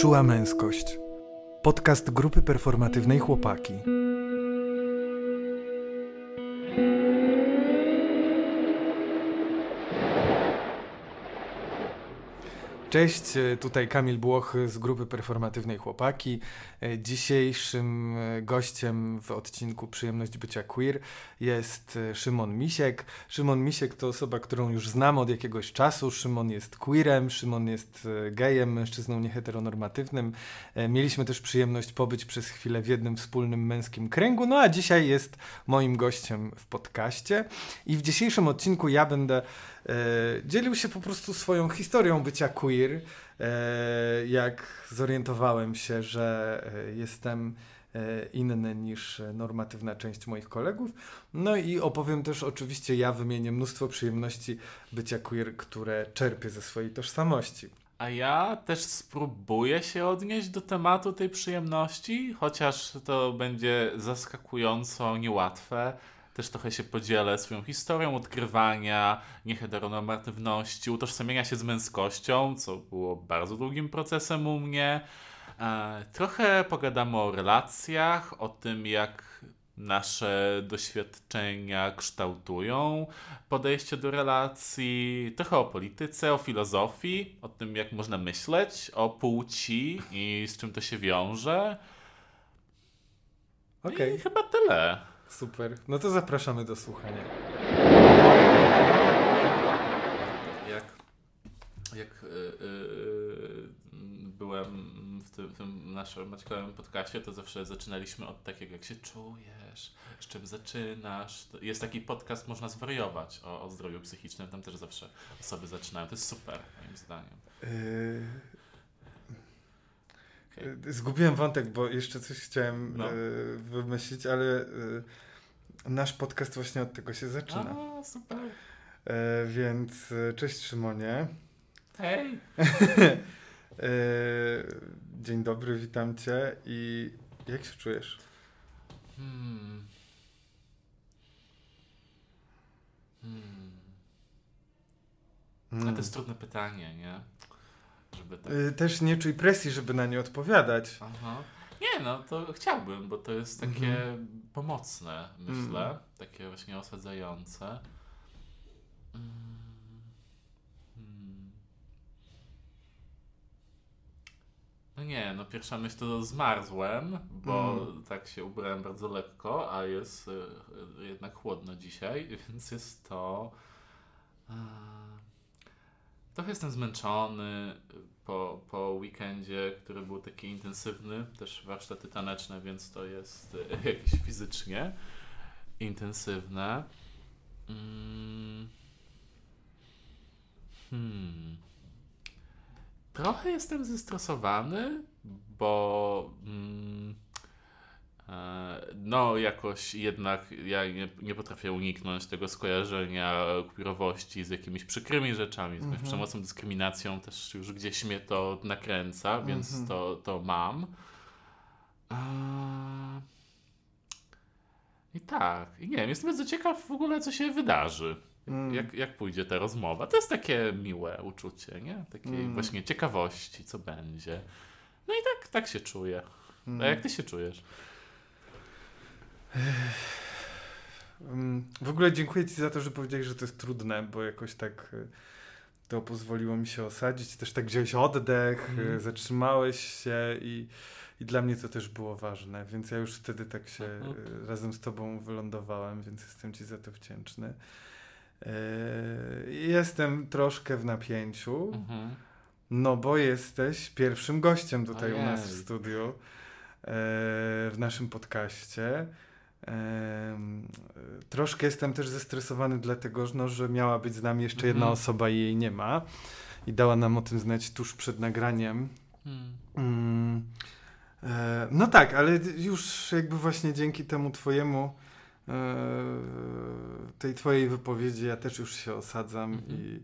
Czuła męskość. Podcast grupy performatywnej Chłopaki. Cześć, e, tutaj Kamil Błoch z grupy performatywnej Chłopaki. E, dzisiejszym e, gościem w odcinku Przyjemność bycia queer jest Szymon Misiek. Szymon Misiek to osoba, którą już znam od jakiegoś czasu. Szymon jest queerem, Szymon jest gejem, mężczyzną nieheteronormatywnym. Mieliśmy też przyjemność pobyć przez chwilę w jednym wspólnym męskim kręgu, no a dzisiaj jest moim gościem w podcaście. I w dzisiejszym odcinku ja będę dzielił się po prostu swoją historią bycia queer, e, jak zorientowałem się, że e, jestem e, inny niż normatywna część moich kolegów. No i opowiem też oczywiście, ja wymienię mnóstwo przyjemności bycia queer, które czerpię ze swojej tożsamości. A ja też spróbuję się odnieść do tematu tej przyjemności, chociaż to będzie zaskakująco niełatwe też trochę się podzielę swoją historią odkrywania nieheteronormatywności, utożsamienia się z męskością, co było bardzo długim procesem u mnie. E, trochę pogadamy o relacjach, o tym jak nasze doświadczenia kształtują podejście do relacji, trochę o polityce, o filozofii, o tym jak można myśleć, o płci i z czym to się wiąże. Okay. I chyba tyle. Super. No to zapraszamy do słuchania. Jak, jak yy, yy, byłem w tym, tym naszym Maćkowym podcaście, to zawsze zaczynaliśmy od takiego, jak się czujesz, z czym zaczynasz. Jest taki podcast, można zwariować o, o zdrowiu psychicznym, tam też zawsze osoby zaczynają. To jest super, moim zdaniem. Yy... Zgubiłem wątek, bo jeszcze coś chciałem no. wymyślić, ale Nasz podcast właśnie od tego się zaczyna. A, super. E, więc e, cześć Szymonie. Hej. e, dzień dobry, witam cię i jak się czujesz? Hmm. Hmm. Hmm. to jest trudne pytanie, nie? Żeby tak... E, też nie czuj presji, żeby na nie odpowiadać. Aha. Nie, no to chciałbym, bo to jest takie mhm. pomocne, myślę. Mhm. Takie właśnie osadzające. Mm. Hmm. No nie, no pierwsza myśl to zmarzłem, bo mm. tak się ubrałem bardzo lekko, a jest y, jednak chłodno dzisiaj, więc jest to. Y, trochę jestem zmęczony po, po weekendzie, który był taki intensywny, też warsztaty taneczne, więc to jest e, jakieś fizycznie intensywne. Mm. Hmm. Trochę jestem zestresowany, bo mm, no, jakoś jednak ja nie, nie potrafię uniknąć tego skojarzenia queerowości z jakimiś przykrymi rzeczami, z jakąś mm -hmm. przemocą, dyskryminacją, też już gdzieś mnie to nakręca, więc mm -hmm. to, to mam. E, I tak, i nie wiem, jestem bardzo ciekaw w ogóle, co się wydarzy. Mm. Jak, jak pójdzie ta rozmowa. To jest takie miłe uczucie, nie? Takiej mm. właśnie ciekawości, co będzie. No i tak, tak się czuję. A jak mm. ty się czujesz? W ogóle dziękuję Ci za to, że powiedziałeś, że to jest trudne, bo jakoś tak y, to pozwoliło mi się osadzić. Też tak wziąłeś oddech, mm. zatrzymałeś się i, i dla mnie to też było ważne, więc ja już wtedy tak się mm. razem z Tobą wylądowałem, więc jestem Ci za to wdzięczny. Jestem troszkę w napięciu, mm -hmm. no bo jesteś pierwszym gościem tutaj Ojej. u nas w studiu, w naszym podcaście. Troszkę jestem też zestresowany, dlatego no, że miała być z nami jeszcze jedna mhm. osoba i jej nie ma. I dała nam o tym znać tuż przed nagraniem. Hmm. Mm. E, no tak, ale już jakby właśnie dzięki temu twojemu e, tej twojej wypowiedzi ja też już się osadzam mhm. i,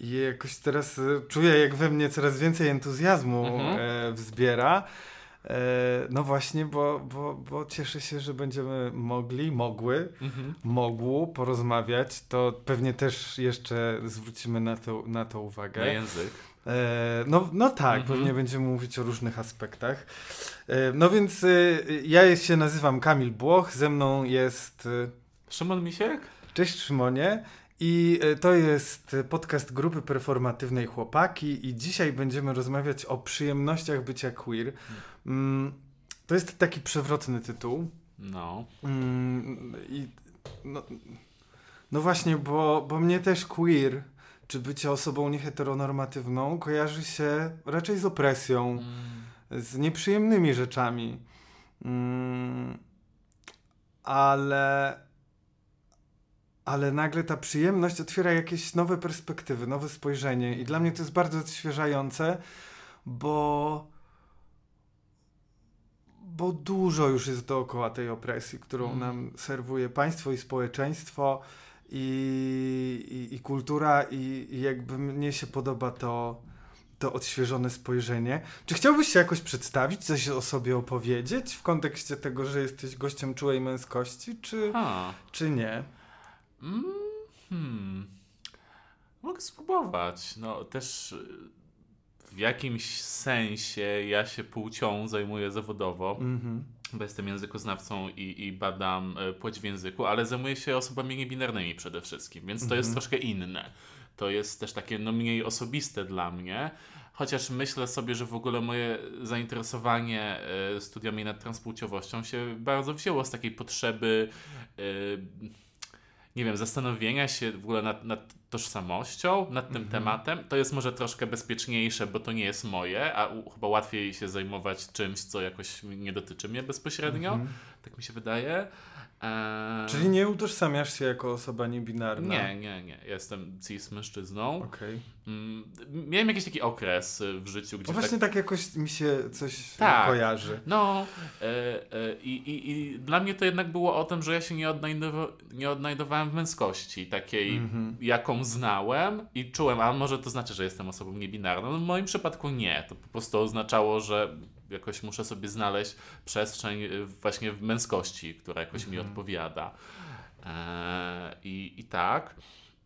i jakoś teraz czuję jak we mnie coraz więcej entuzjazmu mhm. e, wzbiera. E, no właśnie, bo, bo, bo cieszę się, że będziemy mogli, mogły, mhm. mogło porozmawiać. To pewnie też jeszcze zwrócimy na to, na to uwagę. Na język. E, no, no tak, mhm. pewnie będziemy mówić o różnych aspektach. E, no więc ja się nazywam Kamil Błoch, ze mną jest... Szymon Misiek? Cześć Szymonie. I to jest podcast grupy performatywnej Chłopaki i dzisiaj będziemy rozmawiać o przyjemnościach bycia queer. Mm, to jest taki przewrotny tytuł. No. Mm, I no, no właśnie, bo, bo mnie też queer czy bycie osobą nieheteronormatywną kojarzy się raczej z opresją, mm. z nieprzyjemnymi rzeczami. Mm, ale, ale nagle ta przyjemność otwiera jakieś nowe perspektywy, nowe spojrzenie, i dla mnie to jest bardzo odświeżające, bo. Bo dużo już jest dookoła tej opresji, którą mm. nam serwuje państwo i społeczeństwo i, i, i kultura i, i jakby mnie się podoba to, to odświeżone spojrzenie. Czy chciałbyś się jakoś przedstawić, coś o sobie opowiedzieć w kontekście tego, że jesteś gościem czułej męskości, czy, czy nie? Mm, hmm. Mogę spróbować. No też w jakimś sensie ja się płcią zajmuję zawodowo. Mm-hmm bo jestem językoznawcą i, i badam e, płeć w języku, ale zajmuję się osobami niebinarnymi przede wszystkim, więc to mhm. jest troszkę inne. To jest też takie no, mniej osobiste dla mnie, chociaż myślę sobie, że w ogóle moje zainteresowanie e, studiami nad transpłciowością się bardzo wzięło z takiej potrzeby e, nie wiem, zastanowienia się w ogóle nad, nad tożsamością, nad tym mhm. tematem. To jest może troszkę bezpieczniejsze, bo to nie jest moje, a u, chyba łatwiej się zajmować czymś, co jakoś nie dotyczy mnie bezpośrednio. Mhm. Tak mi się wydaje. Eee... Czyli nie utożsamiasz się jako osoba niebinarna? Nie, nie, nie. jestem cis mężczyzną. Okay. Mm, miałem jakiś taki okres y, w życiu, gdzie. No właśnie tak... tak jakoś mi się coś tak. kojarzy. No e, e, i, i, i dla mnie to jednak było o tym, że ja się nie, odnajdowa nie odnajdowałem w męskości takiej, mm -hmm. jaką znałem i czułem, a może to znaczy, że jestem osobą niebinarną. No, w moim przypadku nie. To po prostu oznaczało, że jakoś muszę sobie znaleźć przestrzeń y, właśnie w męskości, która jakoś mi mhm. odpowiada. E, i, I tak.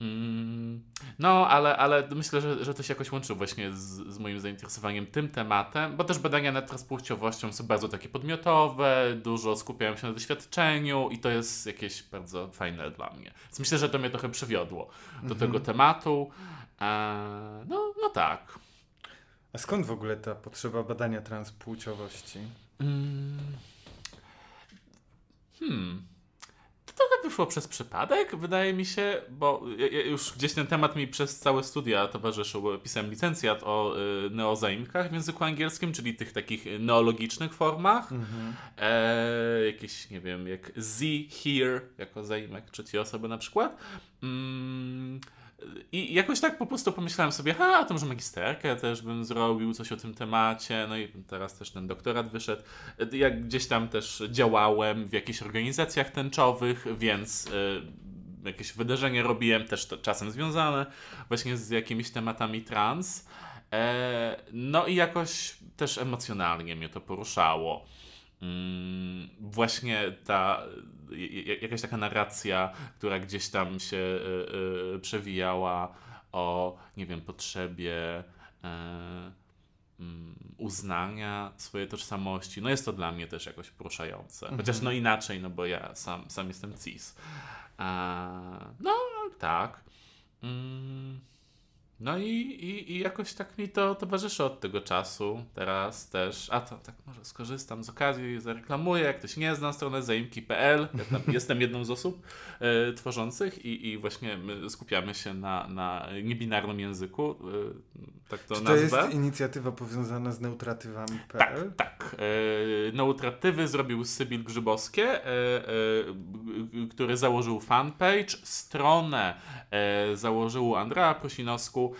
Mm, no, ale, ale myślę, że, że to się jakoś łączy właśnie z, z moim zainteresowaniem tym tematem, bo też badania nad transpłciowością są bardzo takie podmiotowe, dużo skupiają się na doświadczeniu i to jest jakieś bardzo fajne dla mnie. Więc myślę, że to mnie trochę przywiodło do mhm. tego tematu. E, no, no tak. A skąd w ogóle ta potrzeba badania transpłciowości? Mm. Hmm. To trochę wyszło przez przypadek, wydaje mi się, bo już gdzieś ten temat mi przez całe studia towarzyszył. Pisałem licencjat o y, neozaimkach w języku angielskim, czyli tych takich neologicznych formach. Mm-hmm. E, jakieś, nie wiem, jak z, here, jako zaimek trzeciej osoby na przykład. Mm i jakoś tak po prostu pomyślałem sobie, ha, to może magisterkę też bym zrobił, coś o tym temacie, no i teraz też ten doktorat wyszedł. Jak gdzieś tam też działałem w jakichś organizacjach tęczowych, więc y, jakieś wydarzenie robiłem, też to, czasem związane właśnie z jakimiś tematami trans. E, no i jakoś też emocjonalnie mnie to poruszało. Mm, właśnie ta jakaś taka narracja, która gdzieś tam się y, y, przewijała o, nie wiem, potrzebie y, uznania swojej tożsamości. No jest to dla mnie też jakoś poruszające. Mhm. Chociaż no inaczej, no bo ja sam, sam jestem cis. no tak. Mm. No i, i, i jakoś tak mi to towarzyszy od tego czasu. Teraz też. A to tak może skorzystam z okazji i zareklamuję. Jak ktoś nie zna stronę zaimki.pl, ja jestem jedną z osób e, tworzących i, i właśnie skupiamy się na, na niebinarnym języku. E, tak to Czy nazwę. to jest inicjatywa powiązana z neutratywami.pl? Tak, tak. E, neutratywy zrobił Sybil Grzybowskie, e, e, który założył fanpage. Stronę e, założył Andrea Prosinowsku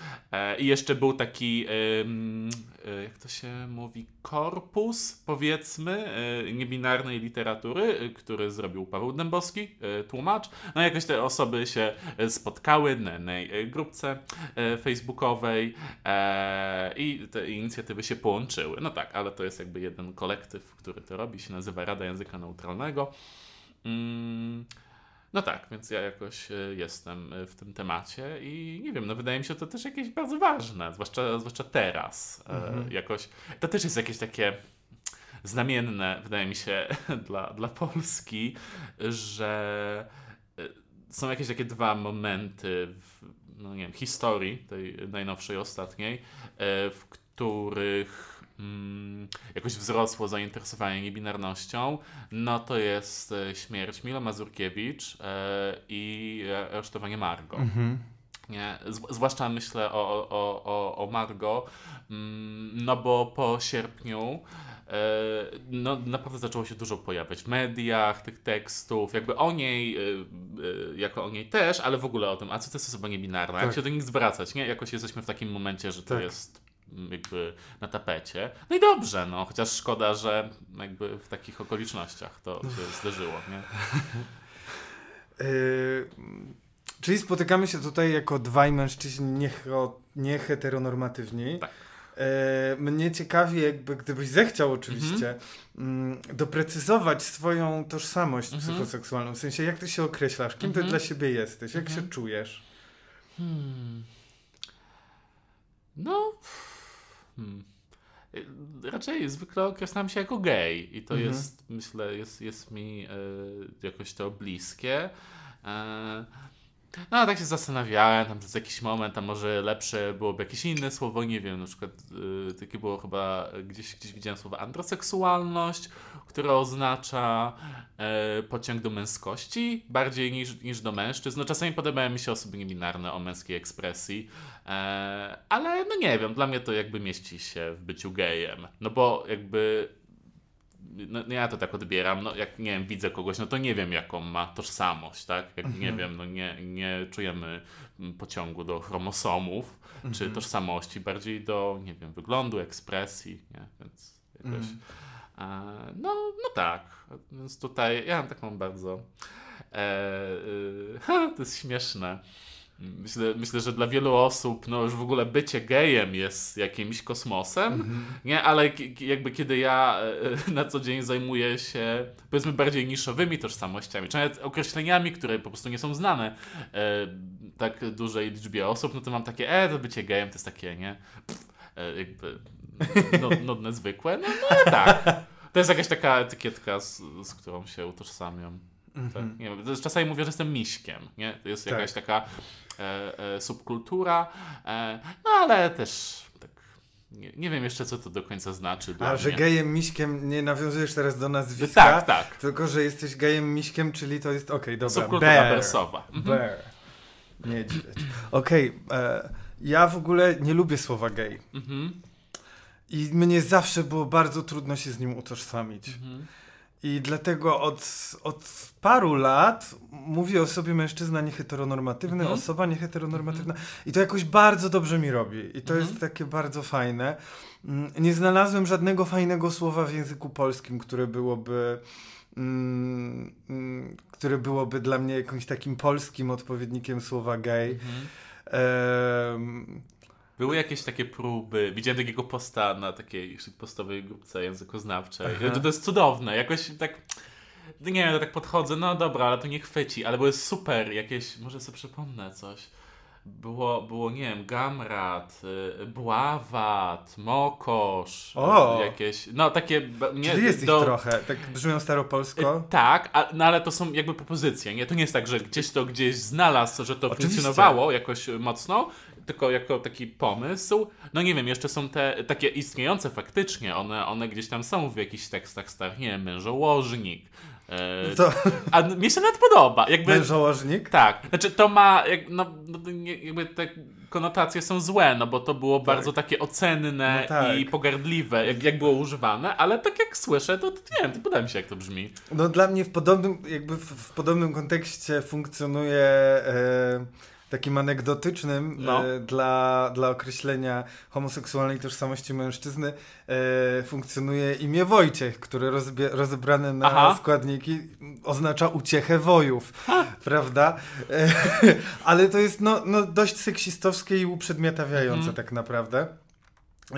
I jeszcze był taki, jak to się mówi, korpus, powiedzmy, e, niebinarnej literatury, który zrobił Paweł Dębowski, tłumacz. No jakoś te osoby się spotkały na, na grupce facebookowej E, I te inicjatywy się połączyły. No tak, ale to jest jakby jeden kolektyw, który to robi, się nazywa Rada Języka Neutralnego. Mm, no tak, więc ja jakoś e, jestem e, w tym temacie i nie wiem, no wydaje mi się to też jakieś bardzo ważne, zwłaszcza, zwłaszcza teraz. Mhm. Jakoś, to też jest jakieś takie znamienne, wydaje mi się, dla, dla Polski, że są jakieś takie dwa momenty w no nie wiem, historii, tej najnowszej, ostatniej, w których mm, jakoś wzrosło zainteresowanie niebinarnością, no to jest e, śmierć Mila Mazurkiewicz e, i aresztowanie Margo. Mhm. Nie? Zwłaszcza myślę o, o, o, o Margo, mm, no bo po sierpniu e, no, naprawdę zaczęło się dużo pojawiać w mediach tych tekstów, jakby o niej, jako o niej też, ale w ogóle o tym, a co to jest osoba niebinarna, tak. jak się do nich zwracać, nie? Jakoś jesteśmy w takim momencie, że to tak. jest jakby na tapecie. No i dobrze, no, chociaż szkoda, że jakby w takich okolicznościach to się zdarzyło, nie? Yy, czyli spotykamy się tutaj jako dwaj mężczyźni nieheteronormatywni. Tak. E, mnie ciekawi, jakby gdybyś zechciał oczywiście mm -hmm. doprecyzować swoją tożsamość mm -hmm. psychoseksualną. W sensie, jak ty się określasz? Kim mm -hmm. ty mhm. dla siebie jesteś? Jak się mhm. czujesz? Hmm. No. Hmm. Raczej zwykle określam się jako gej i to mhm. jest, myślę, jest, jest mi e, jakoś to bliskie. E, no, tak się zastanawiałem, tam przez jakiś moment, a może lepsze byłoby jakieś inne słowo, nie wiem, na przykład y, takie było chyba, gdzieś, gdzieś widziałem słowo androseksualność, które oznacza y, pociąg do męskości bardziej niż, niż do mężczyzn. No czasami podobają mi się osoby niebinarne o męskiej ekspresji, y, ale no nie wiem, dla mnie to jakby mieści się w byciu gejem, no bo jakby no, no, ja to tak odbieram, no jak nie wiem, widzę kogoś, no to nie wiem jaką ma tożsamość, tak? Jak mhm. nie wiem, no nie, nie czujemy pociągu do chromosomów mhm. czy tożsamości, bardziej do, nie wiem, wyglądu, ekspresji, nie? Więc jakoś... Mhm. E, no, no tak, więc tutaj ja mam taką bardzo... E, e, ha, to jest śmieszne Myślę, myślę, że dla wielu osób no już w ogóle bycie gejem jest jakimś kosmosem, -hmm. nie? Ale jakby kiedy ja e, na co dzień zajmuję się powiedzmy bardziej niszowymi tożsamościami, czy nawet określeniami, które po prostu nie są znane e, tak dużej liczbie osób, no to mam takie, e, to bycie gejem to jest takie, nie? Pff, e, jakby nudne, zwykłe, no, no ale tak. To jest jakaś taka etykietka, z, z którą się utożsamiam. Mm -hmm. tak? nie wiem, czasami mówię, że jestem miśkiem, nie? To jest tak. jakaś taka e, e, subkultura, e, no ale też tak, nie, nie, wiem jeszcze, co to do końca znaczy. A, że gejem miśkiem nie nawiązujesz teraz do nazwiska, tak, tak. tylko że jesteś gejem miśkiem, czyli to jest, okej, okay, dobra, Subkultura bear. bersowa. Mhm. Bear. Niedźwiedź. Okej, okay, e, ja w ogóle nie lubię słowa gej. Mhm. I mnie zawsze było bardzo trudno się z nim utożsamić. Mhm. I dlatego od, od paru lat mówię o sobie mężczyzna nieheteronormatywny, mhm. osoba nieheteronormatywna. Mhm. I to jakoś bardzo dobrze mi robi. I to mhm. jest takie bardzo fajne. Mm, nie znalazłem żadnego fajnego słowa w języku polskim, które byłoby. Mm, mm, które byłoby dla mnie jakimś takim polskim odpowiednikiem słowa gay. Mhm. Były jakieś takie próby, widziałem takiego posta na takiej postowej grupce językoznawczej. Aha. To jest cudowne, jakoś tak nie wiem, tak podchodzę, no dobra, ale to nie chwyci, ale były super, jakieś, może sobie przypomnę coś. Było, było nie wiem, Gamrat, y, Bławat, Mokosz, o! jakieś, no takie... Nie, Czyli jest do... ich trochę, tak brzmią staropolsko? Y, tak, a, no ale to są jakby propozycje, nie? To nie jest tak, że gdzieś to gdzieś znalazł, że to Oczywiście. funkcjonowało jakoś mocno, tylko jako taki pomysł. No nie wiem, jeszcze są te takie istniejące faktycznie, one, one gdzieś tam są w jakichś tekstach starych, nie wiem, mężołożnik, e, to... A mi się nawet podoba. Jakby, Mężołożnik? Tak. Znaczy to ma, jak, no, no jakby te konotacje są złe, no bo to było tak. bardzo takie ocenne no tak. i pogardliwe, jak, jak było używane, ale tak jak słyszę, to, to nie wiem, to podoba mi się jak to brzmi. No dla mnie w podobnym, jakby w, w podobnym kontekście funkcjonuje... E takim anegdotycznym No. e, dla, dla określenia homoseksualnej tożsamości mężczyzny e, funkcjonuje imię Wojciech, które rozbie, rozebrane na Aha. składniki oznacza uciechę wojów, prawda? E, ale to jest no, no, dość seksistowskie i uprzedmiotawiające Mhm. tak naprawdę. E,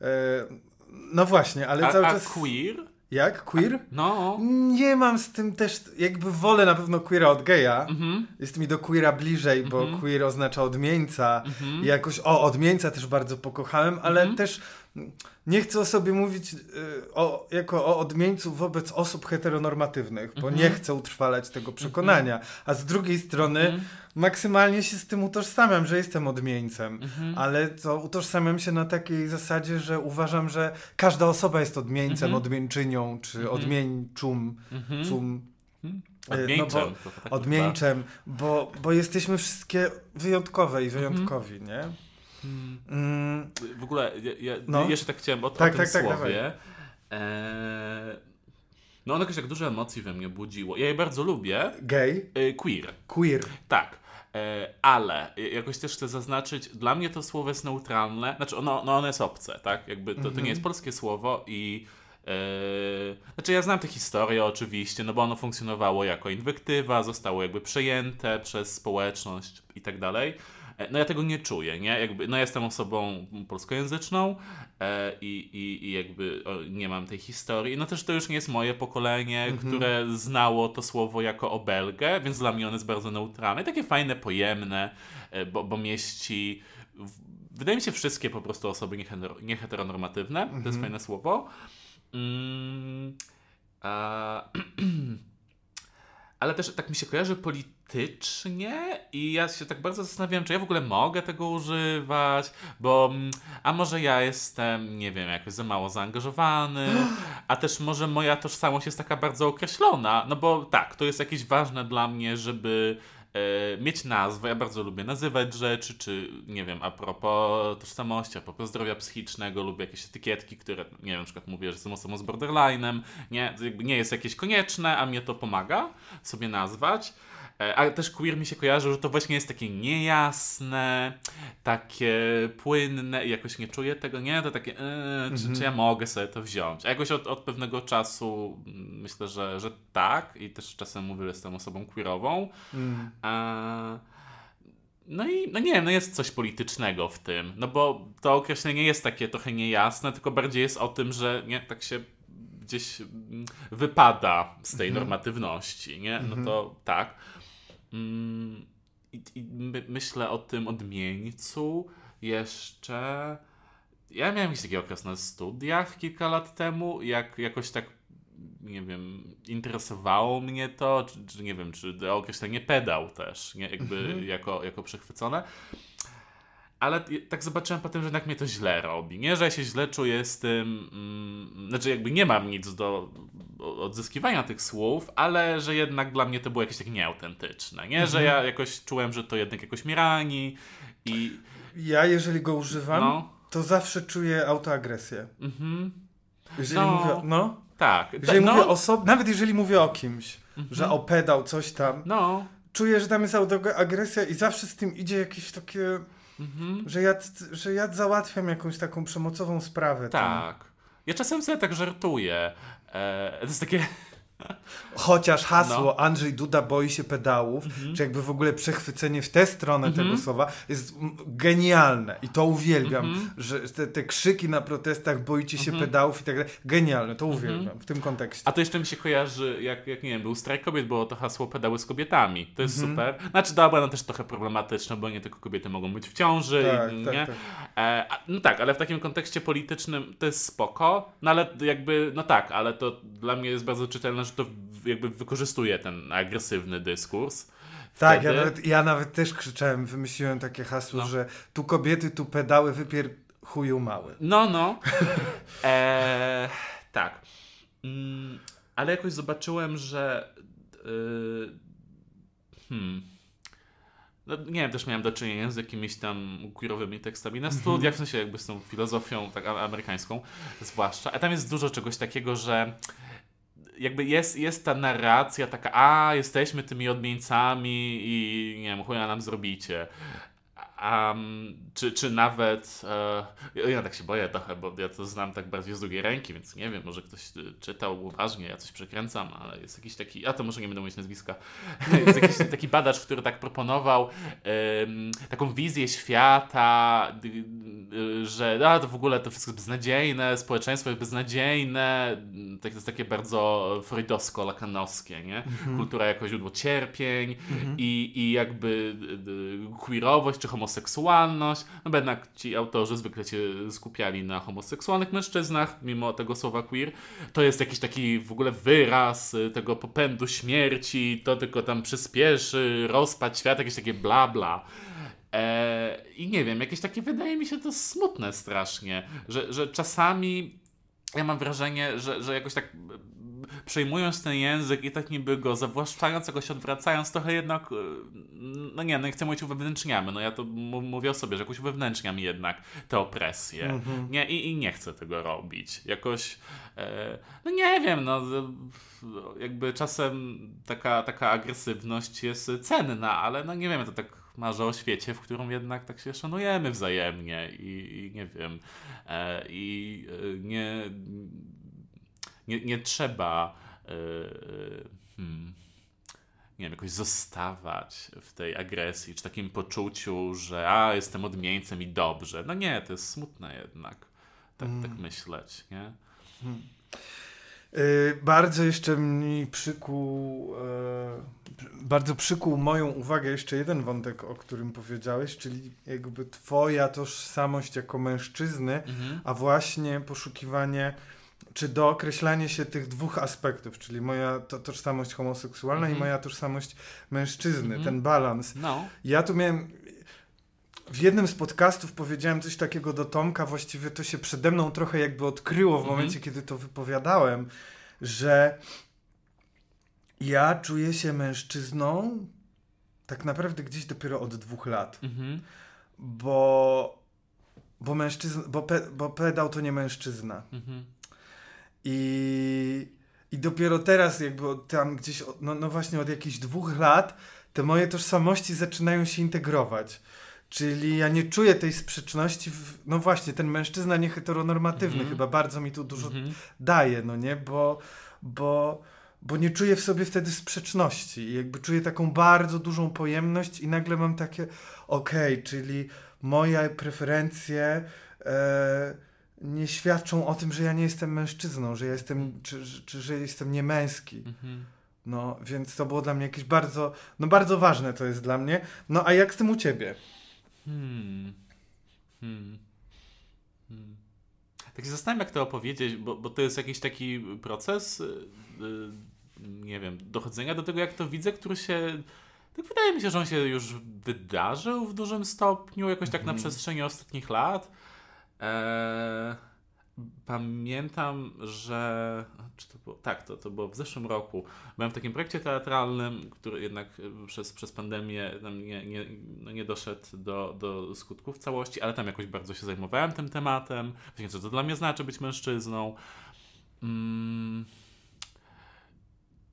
e, no właśnie, ale A, cały a czas... queer? Jak? Queer? No. Nie mam z tym też, jakby wolę na pewno queera od geja. Mhm. Jest mi do queera bliżej, bo Mhm. queer oznacza odmieńca. Mhm. I jakoś o odmieńca też bardzo pokochałem, ale też nie chcę o sobie mówić y, o, jako o odmieńcu wobec osób heteronormatywnych, bo Mhm. nie chcę utrwalać tego przekonania. A z drugiej strony Mhm. maksymalnie się z tym utożsamiam, że jestem odmieńcem. Mhm. Ale to utożsamiam się na takiej zasadzie, że uważam, że każda osoba jest odmieńcem, Mhm. odmieńczynią, czy Mhm. odmieńczum, Mhm. cum, Mhm. E, no Odmieńczem. bo- tak odmieńczem, bo, bo jesteśmy wszystkie wyjątkowe i Mhm. wyjątkowi, nie? Mm. W ogóle, ja, ja No. jeszcze tak chciałem o, Tak, o tym tak, tak, słowie. Eee, no ono jakoś tak dużo emocji we mnie budziło. Ja je bardzo lubię. gay, E, queer. queer. Tak. E, ale jakoś też chcę zaznaczyć, dla mnie to słowo jest neutralne, znaczy ono, no ono jest obce, tak? Jakby to, to Mhm. nie jest polskie słowo i e, znaczy ja znam tę historię oczywiście, no bo ono funkcjonowało jako inwektywa, zostało jakby przejęte przez społeczność i tak dalej. E, No ja tego nie czuję, nie? Jakby, no jestem osobą polskojęzyczną e, i, i, i jakby o, nie mam tej historii. No też to już nie jest moje pokolenie, Mhm. które znało to słowo jako obelgę, więc dla mnie ono jest bardzo neutralne. I takie fajne, pojemne, e, bo, bo mieści... w- Wydaje mi się wszystkie po prostu osoby nieheter- nieheteronormatywne. To jest Mhm. fajne słowo. Mm, a, ale też tak mi się kojarzy politycznie i ja się tak bardzo zastanawiam, czy ja w ogóle mogę tego używać, bo mm, a może ja jestem, nie wiem, jakoś za mało zaangażowany, a też może moja tożsamość jest taka bardzo określona, no bo tak, to jest jakieś ważne dla mnie, żeby e, mieć nazwę. Ja bardzo lubię nazywać rzeczy, czy nie wiem, a propos tożsamości, a propos zdrowia psychicznego, lubię jakieś etykietki, które, nie wiem, na przykład mówię, że jestem osobą z borderline'em, nie, jakby nie jest jakieś konieczne, a mnie to pomaga sobie nazwać. E, Ale też queer mi się kojarzy, że to właśnie jest takie niejasne, takie płynne i jakoś nie czuję tego, nie? To takie, yy, czy, czy ja mogę sobie to wziąć? A jakoś od, od pewnego czasu mm, myślę, że, że tak i też czasem mówię, że jestem osobą queerową. Mm. A, no i no nie wiem, no jest coś politycznego w tym, no bo to określenie jest takie trochę niejasne, tylko bardziej jest o tym, że nie, tak się gdzieś mm, wypada z tej Mhm. normatywności, nie? No Mhm. to tak. Mm, I, i my, myślę o tym odmieńcu jeszcze... Ja miałem jakiś taki okres na studiach kilka lat temu, jak jakoś tak nie wiem, interesowało mnie to, czy, czy nie wiem, czy określenie pedał też, nie? Jakby Mhm. jako, jako przechwycone. Ale tak zobaczyłem potem, że jednak mnie to źle robi, nie? Że ja się źle czuję z tym, mm, znaczy jakby nie mam nic do odzyskiwania tych słów, ale że jednak dla mnie to było jakieś takie nieautentyczne, nie? Że Mhm. ja jakoś czułem, że to jednak jakoś mnie rani i Ja, jeżeli go używam, no, to zawsze czuję autoagresję. mhm, Jeżeli No. mówię, no, tak. jeżeli no, mówię nawet jeżeli mówię o kimś, mhm, że opedał coś tam, No, czuję, że tam jest autoagresja i zawsze z tym idzie jakieś takie, mhm. że ja, że ja załatwiam jakąś taką przemocową sprawę. tam. Tak. Ja czasem sobie tak żartuję. E, to jest takie. Chociaż hasło No. Andrzej Duda boi się pedałów, Mhm. czy jakby w ogóle przechwycenie w tę stronę Mhm. tego słowa jest genialne i to uwielbiam, Mhm. że te, te krzyki na protestach boicie się Mhm. pedałów i tak dalej. Genialne, to Mhm. uwielbiam w tym kontekście. A to jeszcze mi się kojarzy, jak, jak nie wiem, był strajk kobiet, było to hasło pedały z kobietami. To jest Mhm. super. Znaczy, dobra, no też trochę problematyczne, bo nie tylko kobiety mogą być w ciąży. tak, i, tak, nie? tak. E, a- no tak, ale w takim kontekście politycznym to jest spoko, no ale jakby, no tak, ale to dla mnie jest bardzo czytelne, że to jakby wykorzystuje ten agresywny dyskurs. Tak, ja nawet, ja nawet też krzyczałem, wymyśliłem takie hasło, No. że tu kobiety, tu pedały, wypier chuju mały. No, no. Eee, tak. Mm, ale jakoś zobaczyłem, że. Yy, hmm. No, nie wiem, też miałem do czynienia z jakimiś tam queerowymi tekstami na studiach, w sensie jakby z tą filozofią tak amerykańską zwłaszcza. A tam jest dużo czegoś takiego, że jakby jest, jest ta narracja taka, a jesteśmy tymi odmieńcami i nie wiem, chuja nam zrobicie. Um, czy, czy nawet. E, ja tak się boję trochę, bo ja to znam tak bardziej z drugiej ręki, więc nie wiem, może ktoś e, czytał uważnie, ja coś przekręcam, ale jest jakiś taki. A to może nie będę mówić nazwiska. jest jakiś taki badacz, który tak proponował taką wizję świata, że a, to w ogóle to wszystko jest beznadziejne, społeczeństwo jest beznadziejne. Tak, to jest takie bardzo freudowsko-lakanowskie, nie? Mhm. Kultura jako źródło cierpień mhm. i, i jakby queerowość czy homoseksualność homoseksualność, no bo jednak ci autorzy zwykle się skupiali na homoseksualnych mężczyznach, mimo tego słowa queer. To jest jakiś taki w ogóle wyraz y, tego popędu śmierci, to tylko tam przyspieszy rozpad świata, jakieś takie bla bla. Eee, I nie wiem, jakieś takie wydaje mi się to smutne strasznie, że, że czasami ja mam wrażenie, że, że jakoś tak przejmując ten język i tak niby go zawłaszczając, jakoś odwracając, trochę jednak, e, no nie, no nie chcę mówić uwewnętrzniamy, no ja to mówię o sobie, że jakoś uwewnętrzniam jednak tę opresję. Mhm. Nie, i, i nie chcę tego robić. Jakoś, e, no nie wiem, no jakby czasem taka, taka agresywność jest cenna, ale no nie wiem, to tak marzę o świecie, w którym jednak tak się szanujemy wzajemnie i, i nie wiem, e, i e, nie nie, nie trzeba yy, hmm, nie wiem, jakoś zostawać w tej agresji, czy takim poczuciu, że a, jestem odmieńcem i dobrze. No nie, to jest smutne jednak, tak, mm. tak myśleć, nie? Hmm. Yy, bardzo jeszcze mi przykuł, yy, bardzo przykuł moją uwagę jeszcze jeden wątek, o którym powiedziałeś, czyli jakby twoja tożsamość jako mężczyzny, mm-hmm. a właśnie poszukiwanie czy dookreślanie się tych dwóch aspektów, czyli moja to, tożsamość homoseksualna mm -hmm. i mhm. moja tożsamość mężczyzny, mm -hmm. ten balans. No. Ja tu miałem. W jednym z podcastów powiedziałem coś takiego do Tomka, właściwie to się przede mną trochę jakby odkryło w mm -hmm. momencie, kiedy to wypowiadałem, że ja czuję się mężczyzną tak naprawdę gdzieś dopiero od dwóch lat. Mhm. Bo, bo mężczyzna, bo, pe, bo pedał to nie mężczyzna. Mhm. I, i dopiero teraz, jakby tam gdzieś, no, no właśnie od jakichś dwóch lat, te moje tożsamości zaczynają się integrować. Czyli ja nie czuję tej sprzeczności, w, no właśnie, ten mężczyzna nieheteronormatywny -hmm. chyba bardzo mi tu dużo -hmm. daje, no nie, bo, bo, bo nie czuję w sobie wtedy sprzeczności i jakby czuję taką bardzo dużą pojemność i nagle mam takie, okej, okay, czyli moje preferencje e, nie świadczą o tym, że ja nie jestem mężczyzną, że ja jestem, czy, czy że jestem niemęski. Mhm. No, więc to było dla mnie jakieś bardzo, no bardzo ważne to jest dla mnie. No, a jak z tym u ciebie? Hmm. Hmm. Hmm. Tak się zastanawiam, jak to opowiedzieć, bo, bo to jest jakiś taki proces, yy, nie wiem, dochodzenia do tego, jak to widzę, który się tak wydaje mi się, że on się już wydarzył w dużym stopniu, jakoś tak na mhm. przestrzeni ostatnich lat. Eee, pamiętam, że. Czy to było? Tak, to, to było w zeszłym roku. Byłem w takim projekcie teatralnym, który jednak przez, przez pandemię nie, nie, no nie doszedł do, do skutków całości, ale tam jakoś bardzo się zajmowałem tym tematem. Właśnie, co to dla mnie znaczy być mężczyzną. Mm.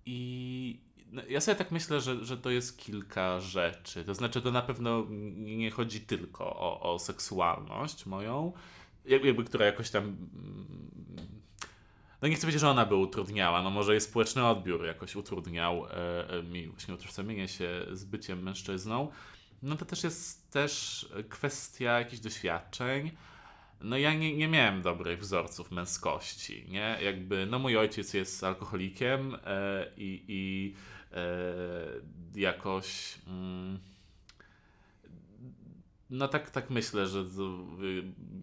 I, no, ja sobie tak myślę, że, że to jest kilka rzeczy. To znaczy, to na pewno nie chodzi tylko o, o seksualność moją, jakby, która jakoś tam. No nie chcę powiedzieć, że ona by utrudniała, no może jej społeczny odbiór jakoś utrudniał e, e, mi właśnie utożsamienie się z byciem mężczyzną. No to też jest też kwestia jakichś doświadczeń. No ja nie, nie miałem dobrych wzorców męskości, nie? Jakby, no mój ojciec jest alkoholikiem e, i, i e, jakoś... Mm, no tak, tak myślę, że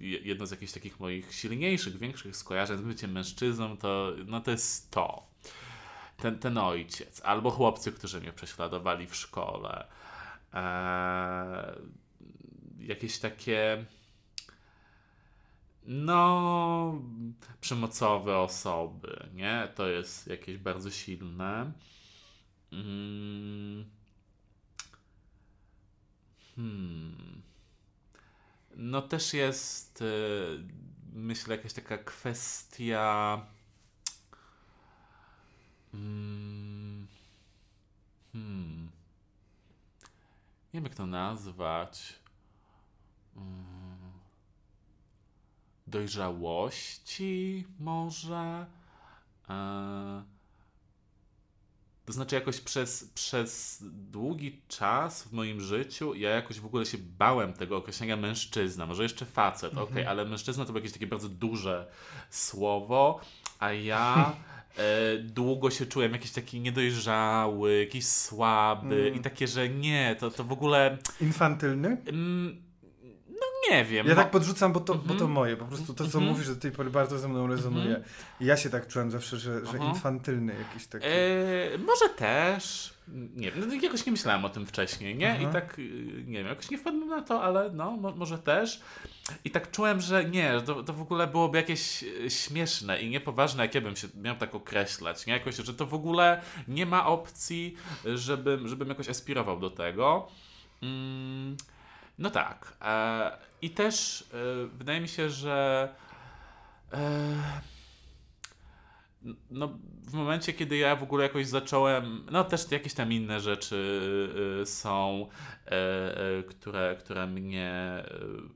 jedno z jakichś takich moich silniejszych, większych skojarzeń z byciem mężczyzną to, no to jest to. Ten, ten ojciec, albo chłopcy, którzy mnie prześladowali w szkole. Eee, jakieś takie no przemocowe osoby, nie? To jest jakieś bardzo silne. Mm. Hmm no też jest, y, myślę, jakaś taka kwestia. Mm, hmm. Nie wiem, jak to nazwać. Mm, dojrzałości może. E, to znaczy, jakoś przez, przez długi czas w moim życiu ja jakoś w ogóle się bałem tego określenia mężczyzna. Może jeszcze facet, mhm. ok, ale mężczyzna to było jakieś takie bardzo duże słowo, a ja. E, długo się czułem jakiś taki niedojrzały, jakiś słaby mm. i takie, że nie, to, to w ogóle. Infantylny? Mm, nie wiem. Ja tak podrzucam, bo to, mm -hmm. bo to mhm. moje. Po prostu to, co mm -hmm. mówisz do tej pory bardzo ze mną rezonuje. Mm -hmm. Ja się tak czułem zawsze, że, że infantylny jakiś taki. E, może też. Nie wiem, no, jakoś nie myślałem o tym wcześniej, nie? I tak, y, nie wiem, jakoś nie wpadłem na to, ale no, może też. I tak czułem, że nie, to, to w ogóle byłoby jakieś y, śmieszne i niepoważne, jak ja bym się miał tak określać, nie? Jakoś, że to w ogóle nie ma opcji, żebym, żebym jakoś aspirował do tego. Mm. No tak. E, I też e, wydaje mi się, że e, no, w momencie, kiedy ja w ogóle jakoś zacząłem, no też jakieś tam inne rzeczy są, które, które mnie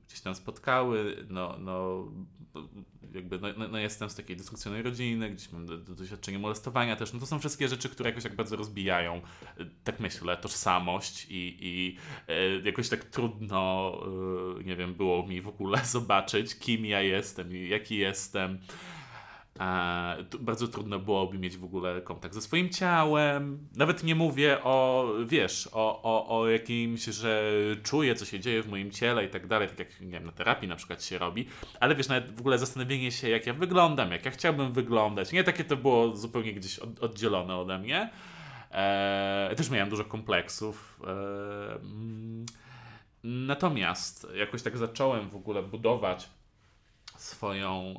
gdzieś tam spotkały, no, no jakby, no, no, no, jestem z takiej dyskusyjnej rodziny, gdzieś mam do, do doświadczenie molestowania też, no to są wszystkie rzeczy, które jakoś tak bardzo rozbijają, y, tak myślę, tożsamość i, i e, jakoś tak trudno, e, nie wiem, było mi w ogóle zobaczyć, kim ja jestem i jaki jestem. Bardzo trudno byłoby mieć w ogóle kontakt ze swoim ciałem. Nawet nie mówię o, wiesz, o, o, o jakimś, że czuję, co się dzieje w moim ciele i tak dalej, tak jak nie wiem, na terapii na przykład się robi, ale wiesz, nawet w ogóle zastanowienie się, jak ja wyglądam, jak ja chciałbym wyglądać. Nie takie to było zupełnie gdzieś od, oddzielone ode mnie. E, też miałem dużo kompleksów. E, mm, natomiast jakoś tak zacząłem w ogóle budować swoją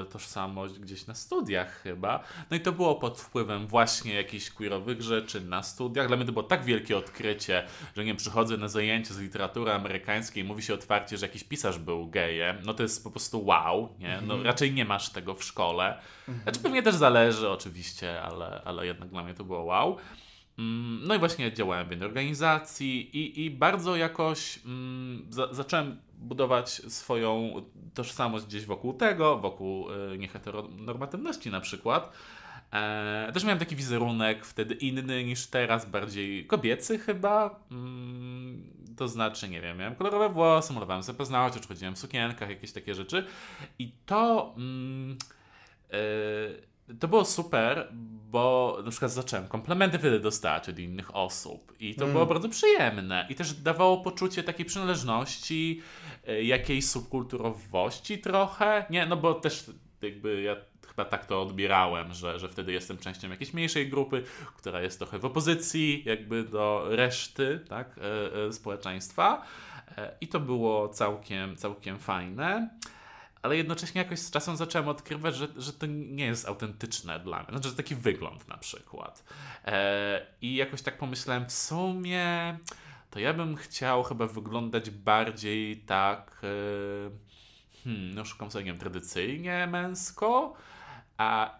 e, tożsamość gdzieś na studiach chyba. No i to było pod wpływem właśnie jakichś queerowych rzeczy na studiach. Dla mnie to było tak wielkie odkrycie, że nie przychodzę na zajęcie z literatury amerykańskiej i mówi się otwarcie, że jakiś pisarz był gejem. No to jest po prostu wow, nie? No mhm. raczej nie masz tego w szkole. Mhm. Znaczy pewnie też zależy oczywiście, ale, ale jednak dla mnie to było wow. Mm, no i właśnie działałem w jednej organizacji i, i bardzo jakoś mm, za, zacząłem budować swoją tożsamość gdzieś wokół tego, wokół y, nieheteronormatywności na przykład. E, też miałem taki wizerunek wtedy inny niż teraz, bardziej kobiecy chyba. Mm, to znaczy, nie wiem, miałem kolorowe włosy, malowałem sobie paznokcie, chodziłem w sukienkach, jakieś takie rzeczy. I to... Mm, y, to było super, bo na przykład zacząłem komplementy wtedy dostać od innych osób i to mm. było bardzo przyjemne i też dawało poczucie takiej przynależności, e, jakiejś subkulturowości trochę, nie, no bo też jakby ja chyba tak to odbierałem, że, że wtedy jestem częścią jakiejś mniejszej grupy, która jest trochę w opozycji jakby do reszty, tak, e, e, społeczeństwa. I to było całkiem, całkiem fajne ale jednocześnie jakoś z czasem zacząłem odkrywać, że, że to nie jest autentyczne dla mnie. Znaczy, że taki wygląd na przykład. E, I jakoś tak pomyślałem, w sumie to ja bym chciał chyba wyglądać bardziej tak, e, hmm, no szukam sobie, nie wiem, tradycyjnie męsko, a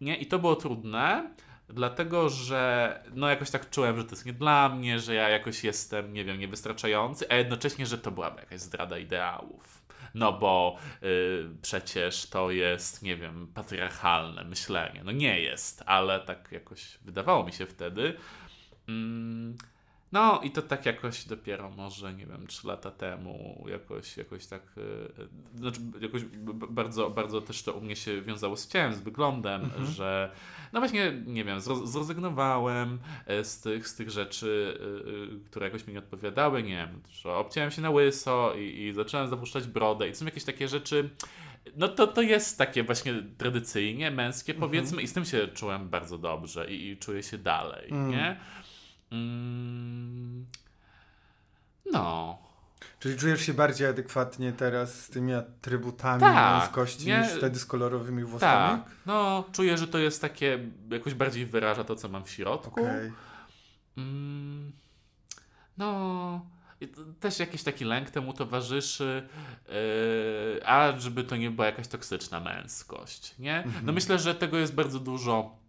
nie, i to było trudne, dlatego że no jakoś tak czułem, że to jest nie dla mnie, że ja jakoś jestem, nie wiem, niewystarczający, a jednocześnie, że to byłaby jakaś zdrada ideałów no bo y, przecież to jest, nie wiem, patriarchalne myślenie. No nie jest, ale tak jakoś wydawało mi się wtedy. Mm, no i to tak jakoś dopiero może, nie wiem, trzy lata temu jakoś, jakoś tak, yy, znaczy jakoś bardzo, bardzo też to u mnie się wiązało z ciałem, z wyglądem, mhm. że no właśnie, nie wiem, zrezygnowałem e, z tych, z tych rzeczy, yy, które jakoś mi nie odpowiadały, nie wiem, że obciąłem się na łyso i, i zacząłem zapuszczać brodę i to są jakieś takie rzeczy, no to, to jest takie właśnie tradycyjnie męskie mhm. powiedzmy i z tym się czułem bardzo dobrze i, i czuję się dalej, mm. nie? Mm, no. Czyli czujesz się bardziej adekwatnie teraz z tymi atrybutami tak, męskości nie, niż wtedy z kolorowymi włosami? Tak, no czuję, że to jest takie, jakoś bardziej wyraża to, co mam w środku. Okay. Mm, no, też jakiś taki lęk temu towarzyszy, yy, a żeby to nie była jakaś toksyczna męskość, nie? No mhm. myślę, że tego jest bardzo dużo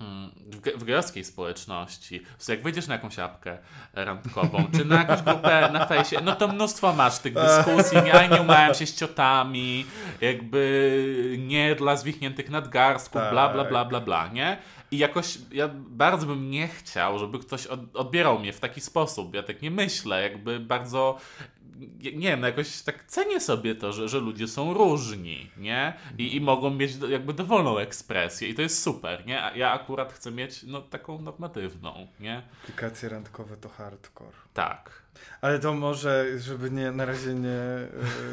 w, w gejowskiej społeczności, jak wejdziesz na jakąś apkę randkową, czy na jakąś grupę na fejsie, no to mnóstwo masz tych dyskusji, nie, nie umałem się z ciotami, jakby nie dla zwichniętych nadgarstków, bla, bla, bla, bla, bla, nie? I jakoś ja bardzo bym nie chciał, żeby ktoś od, odbierał mnie w taki sposób. Ja tak nie myślę, jakby bardzo nie wiem, no jakoś tak cenię sobie to, że, że ludzie są różni, nie? I, I mogą mieć jakby dowolną ekspresję i to jest super, nie? A ja akurat chcę mieć no, taką normatywną, nie? Aplikacje randkowe to hardcore. Tak. Ale to może, żeby nie, na razie nie, e,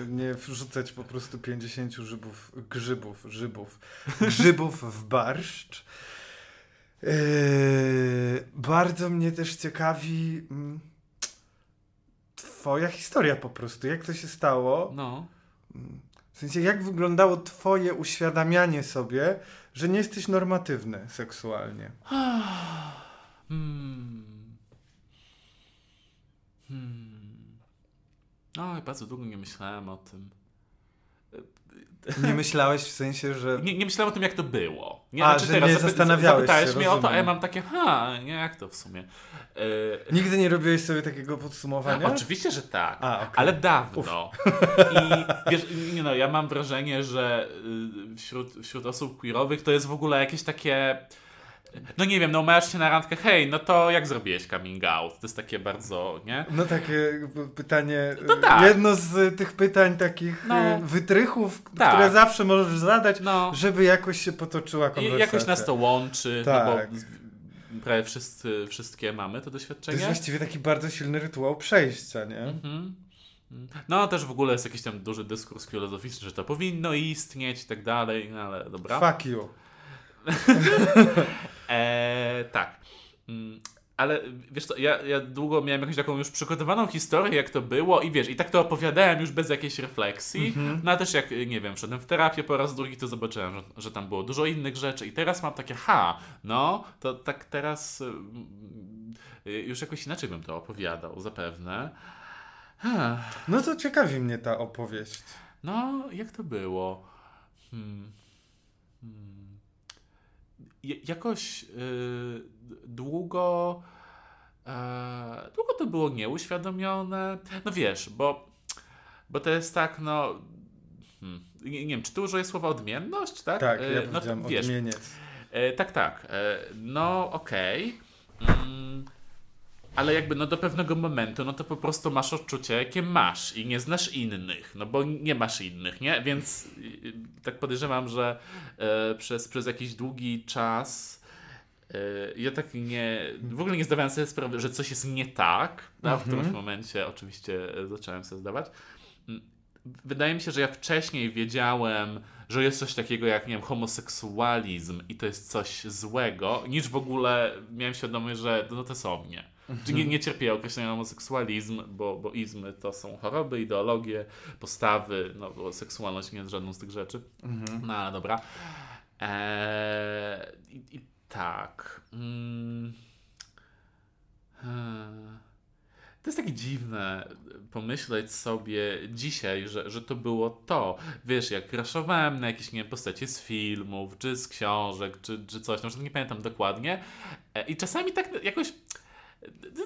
nie wrzucać po prostu 50 grzybów, grzybów, grzybów, grzybów w barszcz. Yy, bardzo mnie też ciekawi... Mm, twoja historia po prostu. Jak to się stało? No. W sensie, jak wyglądało twoje uświadamianie sobie, że nie jesteś normatywny seksualnie? hmm. Hmm. No, bardzo długo nie myślałem o tym. Nie myślałeś w sensie, że... Nie, nie myślałem o tym, jak to było. Nie, a, znaczy, że teraz nie zastanawiałeś zapytałeś się, mnie rozumiem. o to, a ja mam takie, ha, nie, jak to w sumie. Yy... Nigdy nie robiłeś sobie takiego podsumowania? Oczywiście, że tak, a, okay. ale dawno. I wiesz, nie no, ja mam wrażenie, że y, wśród, wśród osób queerowych to jest w ogóle jakieś takie no nie wiem, no umawiasz się na randkę, hej, no to jak zrobiłeś coming out? To jest takie bardzo, nie? No takie pytanie, no tak. jedno z tych pytań takich no. E, wytrychów, tak. które zawsze możesz zadać, no. żeby jakoś się potoczyła konwersacja. I jakoś nas to łączy, tak. no bo tak. prawie wszyscy, wszystkie mamy to doświadczenie. To jest właściwie taki bardzo silny rytuał przejścia, nie? Mhm. No, też w ogóle jest jakiś tam duży dyskurs filozoficzny, że to powinno istnieć i tak dalej, no ale dobra. Fuck you. e, tak. Mm, ale wiesz co, ja, ja długo miałem jakąś taką już przygotowaną historię, jak to było i wiesz, i tak to opowiadałem już bez jakiejś refleksji. Mm-hmm. No a też jak, nie wiem, wszedłem w terapię po raz drugi, to zobaczyłem, że, że tam było dużo innych rzeczy i teraz mam takie, ha, no, to tak teraz y, już jakoś inaczej bym to opowiadał, zapewne. Ha. No to ciekawi mnie ta opowieść. No, jak to było? Hmm. Hmm jakoś yy, długo, yy, długo to było nieuświadomione. No wiesz, bo, bo to jest tak, no. Hmm, nie, wiem, czy tu użyję słowa odmienność, tak? Tak, ja yy, no, to, wiesz, odmieniec. Yy, tak, tak. No, okej. Okay. Mm, ale jakby no do pewnego momentu, no to po prostu masz odczucie, jakie masz i nie znasz innych, no bo nie masz innych, nie? Więc tak podejrzewam, że e, przez, przez jakiś długi czas e, ja tak nie, w ogóle nie zdawałem sobie sprawy, że coś jest nie tak, w którymś mhm. momencie oczywiście zacząłem sobie zdawać. Mm, wydaje mi się, że ja wcześniej wiedziałem, że jest coś takiego jak, nie wiem, homoseksualizm i to jest coś złego, niż w ogóle miałem świadomość, że no to są mnie. Mhm. Nie, nie cierpię określenia homoseksualizm, bo, bo izmy to są choroby, ideologie, postawy, no bo seksualność nie jest żadną z tych rzeczy. Mhm. No ale dobra. Eee, i, i, tak. Mm. Eee. To jest takie dziwne pomyśleć sobie dzisiaj, że, że to było to. Wiesz, jak raszowałem na jakieś, nie wiem, postacie z filmów, czy z książek, czy, czy coś, no nie pamiętam dokładnie. E, I czasami tak jakoś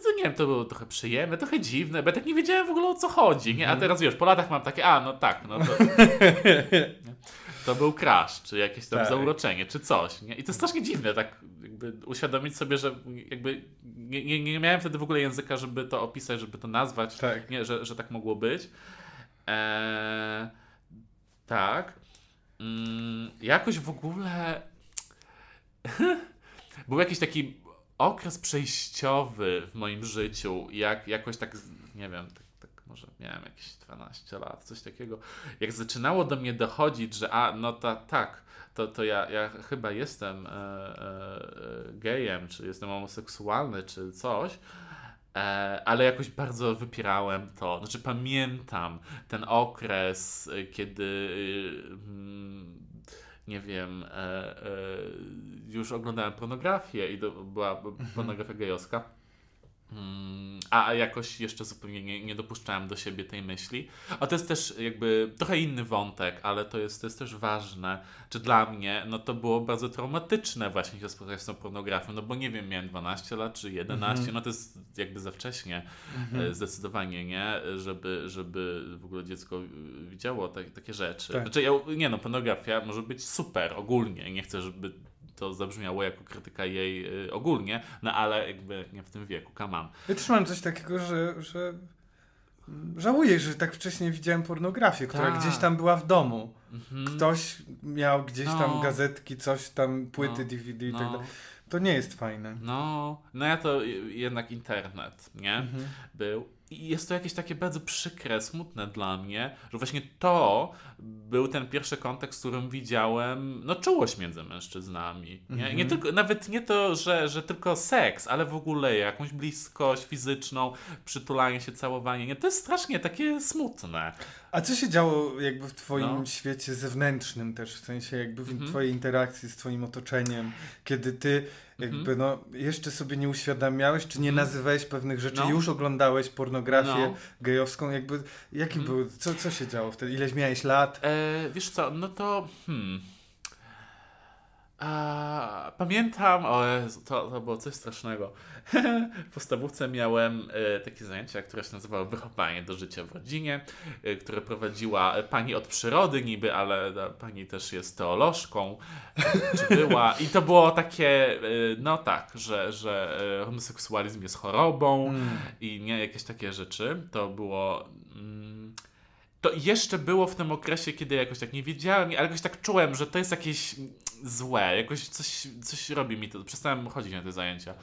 to nie wiem, to było trochę przyjemne, trochę dziwne, bo ja tak nie wiedziałem w ogóle o co chodzi, nie? A mhm. teraz wiesz, po latach mam takie, a no tak, no to, to był crash, czy jakieś tam tak. zauroczenie, czy coś, nie? I to jest strasznie dziwne, tak jakby uświadomić sobie, że jakby nie, nie, nie miałem wtedy w ogóle języka, żeby to opisać, żeby to nazwać, tak. nie? Że, że tak mogło być. Eee, tak. Mm, jakoś w ogóle był jakiś taki okres przejściowy w moim życiu, jak jakoś tak, nie wiem, tak, tak może miałem jakieś 12 lat, coś takiego, jak zaczynało do mnie dochodzić, że a, no ta, tak, to, to ja, ja chyba jestem e, e, gejem, czy jestem homoseksualny, czy coś, e, ale jakoś bardzo wypierałem to. Znaczy pamiętam ten okres, kiedy mm, nie wiem, e, e, już oglądałem pornografię i to była pornografia gejowska. Mm, a jakoś jeszcze zupełnie nie, nie dopuszczałem do siebie tej myśli. A to jest też jakby trochę inny wątek, ale to jest, to jest też ważne, czy dla mnie no to było bardzo traumatyczne właśnie się spotkać z tą pornografią, no bo nie wiem, miałem 12 lat czy 11, mm-hmm. no to jest jakby za wcześnie mm-hmm. zdecydowanie, nie? Żeby, żeby w ogóle dziecko widziało tak, takie rzeczy. Tak. Znaczy, ja, nie no, pornografia może być super ogólnie, nie chcę, żeby to zabrzmiało jako krytyka jej y, ogólnie, no ale jakby nie w tym wieku, on. Ja też mam coś takiego, że, że żałuję, że tak wcześnie widziałem pornografię, która Ta. gdzieś tam była w domu. Mhm. Ktoś miał gdzieś no. tam gazetki, coś tam, płyty no. DVD i tak no. tak dalej. To nie jest fajne. No, no ja to jednak internet, nie? Mhm. Był. I jest to jakieś takie bardzo przykre, smutne dla mnie, że właśnie to był ten pierwszy kontekst, w którym widziałem no, czułość między mężczyznami. Nie? Mm -hmm. nie tylko, nawet nie to, że, że tylko seks, ale w ogóle jakąś bliskość fizyczną, przytulanie się, całowanie. Nie? To jest strasznie takie smutne. A co się działo jakby w twoim no. świecie zewnętrznym też, w sensie jakby w mm -hmm. twojej interakcji z twoim otoczeniem, kiedy ty jakby mhm. no jeszcze sobie nie uświadamiałeś, czy nie mhm. nazywałeś pewnych rzeczy, no. już oglądałeś pornografię no. gejowską, jakby jaki mhm. był, co, co się działo wtedy, ileś miałeś lat? E, wiesz co, no to hmm, a, pamiętam, o to, to było coś strasznego. w podstawówce miałem e, takie zajęcia, które się nazywało Wychowanie do życia w rodzinie, e, które prowadziła pani od przyrody niby, ale pani też jest teolożką, e, czy była. I to było takie, e, no tak, że, że e, homoseksualizm jest chorobą mm. i nie jakieś takie rzeczy. To było... Mm, to jeszcze było w tym okresie, kiedy jakoś tak nie wiedziałem, ale jakoś tak czułem, że to jest jakieś złe, jakoś coś, coś robi mi to. Przestałem chodzić na te zajęcia.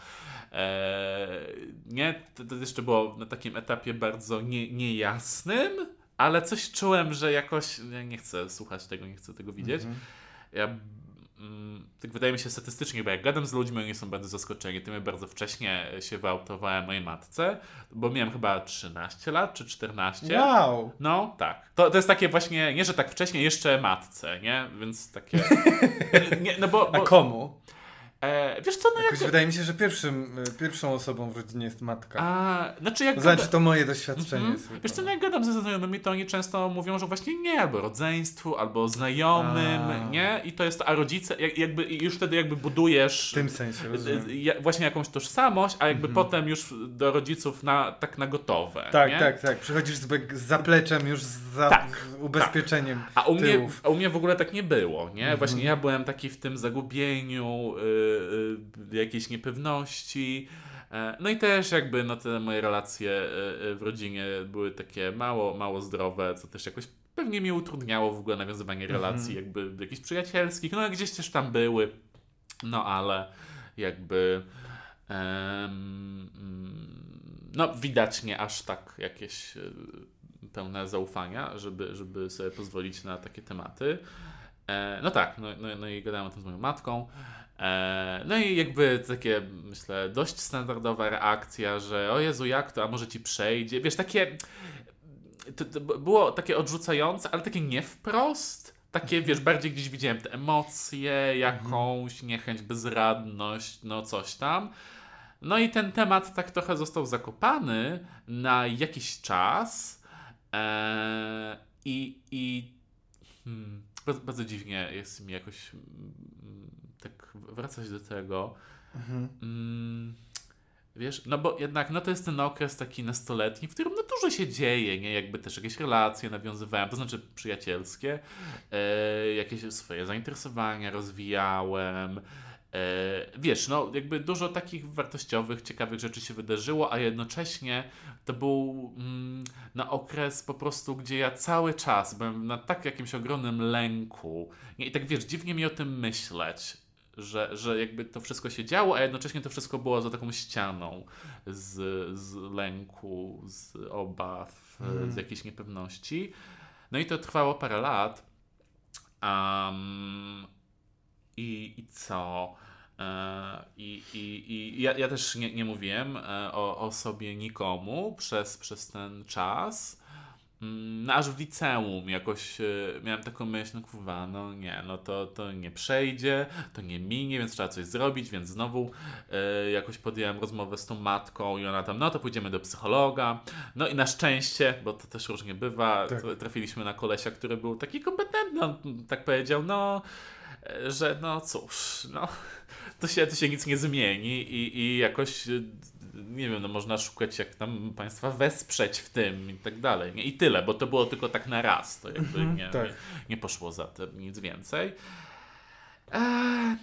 Eee, nie, to, to, jeszcze było na takim etapie bardzo nie, niejasnym, ale coś czułem, że jakoś ja nie chcę słuchać tego, nie chcę tego widzieć. -hmm. Ja Mm, tak wydaje mi się statystycznie, bo jak gadam z ludźmi, oni są bardzo zaskoczeni. Tym ja bardzo wcześnie się wyautowałem mojej matce, bo miałem chyba 13 lat czy 14. Wow! No, tak. To, to jest takie właśnie, nie że tak wcześnie, jeszcze matce, nie? Więc takie... nie, no bo, bo... A komu? E, wiesz co, no Jakoś jak... wydaje mi się, że pierwszym, e, pierwszą osobą w rodzinie jest matka. A, znaczy jak znaczy gada... to moje doświadczenie mm -hmm. jest. Wiesz co, no jak gadam ze znajomymi, to oni często mówią, że właśnie nie, albo rodzeństwu, albo znajomym, a. nie? I to jest, a rodzice, jak, jakby już wtedy jakby budujesz... W tym sensie, rozumiem. Właśnie jakąś tożsamość, a jakby mm -hmm. potem już do rodziców na, tak na gotowe, Tak, nie? tak, tak. Przychodzisz z, z zapleczem już z za tak, ubezpieczeniem tak. A u mnie, a u mnie w ogóle tak nie było, nie? Mm -hmm. Właśnie ja byłem taki w tym zagubieniu, Y, jakiejś niepewności. E, no i też jakby no, te moje relacje e, e, w rodzinie były takie mało, mało zdrowe, co też jakoś pewnie mi utrudniało w ogóle nawiązywanie mhm. relacji jakby jakichś przyjacielskich. No gdzieś też tam były, no ale jakby um, no widać nie aż tak jakieś pełne zaufania, żeby, żeby sobie pozwolić na takie tematy. no tak, no, no, no i gadałem o tym z moją matką. E, no i jakby takie, myślę, dość standardowa reakcja, że o Jezu, jak to, a może ci przejdzie. Wiesz, takie. To, to było takie odrzucające, ale takie nie wprost. Takie, wiesz, bardziej gdzieś widziałem te emocje, jakąś niechęć, bezradność, no coś tam. No i ten temat tak trochę został zakopany na jakiś czas. Eee, I i hmm, bardzo, bardzo dziwnie jest mi jakoś tak wracać do tego. Mhm. Mm, wiesz, no bo jednak no to jest ten okres taki nastoletni, w którym no dużo się dzieje, nie? Jakby też jakieś relacje nawiązywałem, to znaczy przyjacielskie, e, jakieś swoje zainteresowania rozwijałem. E, wiesz, no jakby dużo takich wartościowych, ciekawych rzeczy się wydarzyło, a jednocześnie to był mm, na okres po prostu, gdzie ja cały czas byłem na tak jakimś ogromnym lęku. Nie? I tak wiesz, dziwnie mi o tym myśleć że, że jakby to wszystko się działo, a jednocześnie to wszystko było za taką ścianą z, z lęku, z obaw, mm. z jakiejś niepewności. No i to trwało parę lat. Um, i, I co? E, I, i, i ja, ja też nie, nie mówiłem e, o, o sobie nikomu przez, przez ten czas. Mm, no aż w liceum jakoś y, miałem taką myśl, no kurwa, no nie, no to, to nie przejdzie, to nie minie, więc trzeba coś zrobić, więc znowu y, jakoś podjąłem rozmowę z tą matką i ona tam, no to pójdziemy do psychologa. No i na szczęście, bo to też różnie bywa, Tak. trafiliśmy na kolesia, który był taki kompetentny, on tak powiedział, no, y, że no cóż, no, to się, to się nic nie zmieni i, i jakoś nie wiem, no można szukać jak tam państwa wesprzeć w tym i tak dalej. Nie? I tyle, bo to było tylko tak na raz. To jakby Mhm, nie, tak. nie, nie poszło za tym nic więcej. Eee,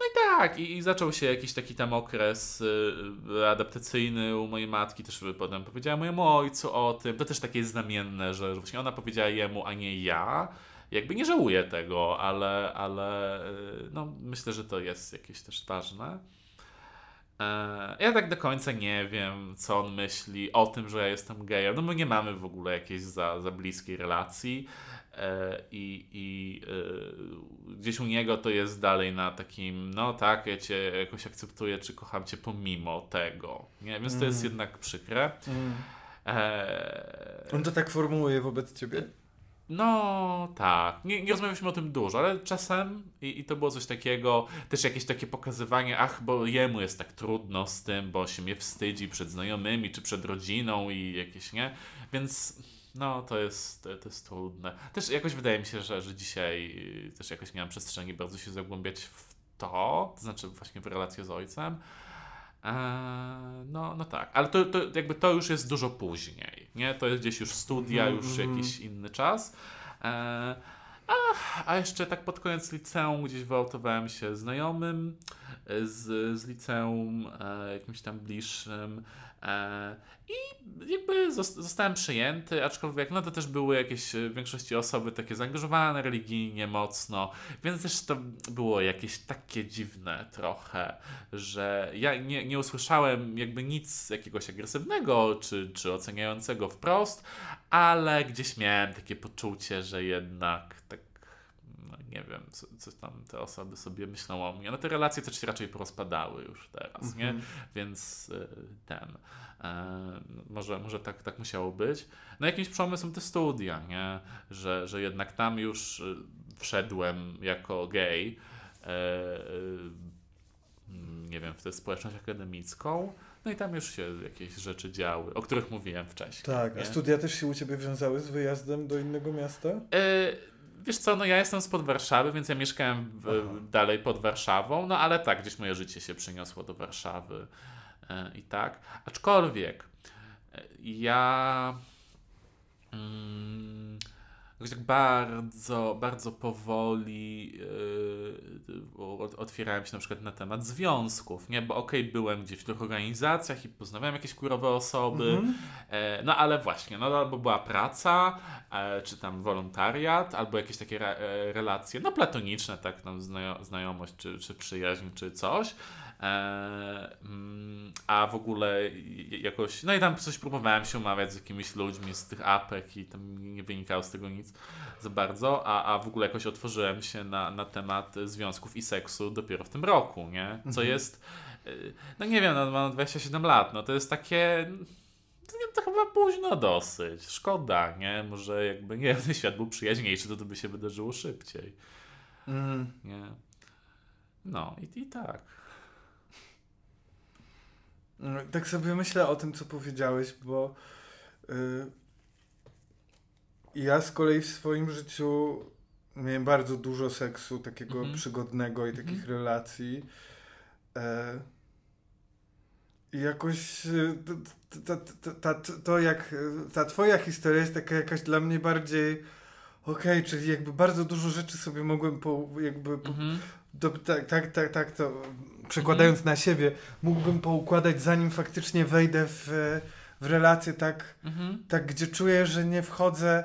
no i tak, i, i zaczął się jakiś taki tam okres y, adaptacyjny u mojej matki, też potem powiedziała mojemu ojcu o tym. To też takie jest znamienne, że że właśnie ona powiedziała jemu, a nie ja. Jakby nie żałuję tego, ale, ale y, no, myślę, że to jest jakieś też ważne. E, Ja tak do końca nie wiem, co on myśli o tym, że ja jestem gejem. No my nie mamy w ogóle jakiejś za, za bliskiej relacji e, i, i e, gdzieś u niego to jest dalej na takim, no tak, ja cię jakoś akceptuję, czy kocham cię pomimo tego. Nie? Więc to jest Mm. jednak przykre. Mm. E, On to tak formułuje wobec ciebie? No tak, nie, nie rozmawialiśmy o tym dużo, ale czasem i, i to było coś takiego, też jakieś takie pokazywanie, ach, bo jemu jest tak trudno z tym, bo się mnie wstydzi przed znajomymi czy przed rodziną i jakieś, nie? Więc no to jest, to, jest trudne. Też jakoś wydaje mi się, że, że dzisiaj y, też jakoś nie mam przestrzeni bardzo się zagłębiać w to, to znaczy właśnie w relację z ojcem. Eee, no, no tak, ale to, to jakby to już jest dużo później, nie? To jest gdzieś już studia, Mhm, już mhm. jakiś inny czas. Eee, a, a jeszcze tak pod koniec liceum gdzieś wyautowałem się znajomym e, z, z liceum, e, jakimś tam bliższym. E, I jakby zos- zostałem przyjęty, aczkolwiek no to też były jakieś e, w większości osoby takie zaangażowane religijnie mocno, więc też to było jakieś takie dziwne trochę, że ja nie, nie usłyszałem jakby nic jakiegoś agresywnego czy, czy oceniającego wprost, ale gdzieś miałem takie poczucie, że jednak nie wiem, co, co tam te osoby sobie myślą o mnie. No te relacje też się raczej porozpadały już teraz, nie? Mhm. Więc y, ten. e, może może tak, tak musiało być. No jakimś przełomem są te studia, nie? Że, że jednak tam już y, wszedłem jako gej. e, y, nie wiem, w tę społeczność akademicką. No i tam już się jakieś rzeczy działy, o których mówiłem wcześniej. Tak, a nie? studia też się u ciebie wiązały z wyjazdem do innego miasta? E, wiesz co, no ja jestem spod Warszawy, więc ja mieszkałem w, dalej pod Warszawą, no ale tak, gdzieś moje życie się przeniosło do Warszawy e, i tak. Aczkolwiek e, ja mm, jakoś tak bardzo, bardzo powoli yy, otwierałem się na przykład na temat związków, nie? Bo okej, byłem gdzieś w tych organizacjach i poznawałem jakieś kurowe osoby, Mhm. E, No ale właśnie, no albo była praca, e, czy tam wolontariat, albo jakieś takie re, e, relacje, no platoniczne, tak, znajo, znajomość, czy, czy przyjaźń, czy coś. E, mm, a w ogóle jakoś, no i tam coś próbowałem się umawiać z jakimiś ludźmi z tych apek i tam nie wynikało z tego nic za bardzo, a, a w ogóle jakoś otworzyłem się na, na temat związków i seksu dopiero w tym roku, nie? Co Mhm. jest, y, no nie wiem, no, mam 27 lat, no to jest takie, to, chyba późno dosyć. Szkoda, nie? Może jakby, nie wiem, świat był przyjaźniejszy, to to by się wydarzyło szybciej, Mm. nie? No i, i tak. Mm, Tak sobie myślę o tym, co powiedziałeś, bo y, ja z kolei w swoim życiu miałem bardzo dużo seksu, takiego Mhm. przygodnego i takich Mhm. relacji. E, I jakoś y, t- t- t- ta, ta, to jak ta twoja historia jest taka jakaś dla mnie bardziej okej, czyli jakby bardzo dużo rzeczy sobie mogłem po, jakby po, Mhm. do, tak, tak, tak, tak to przekładając Mhm. na siebie, mógłbym poukładać zanim faktycznie wejdę w, w relację tak, Mhm. tak, gdzie czuję, że nie wchodzę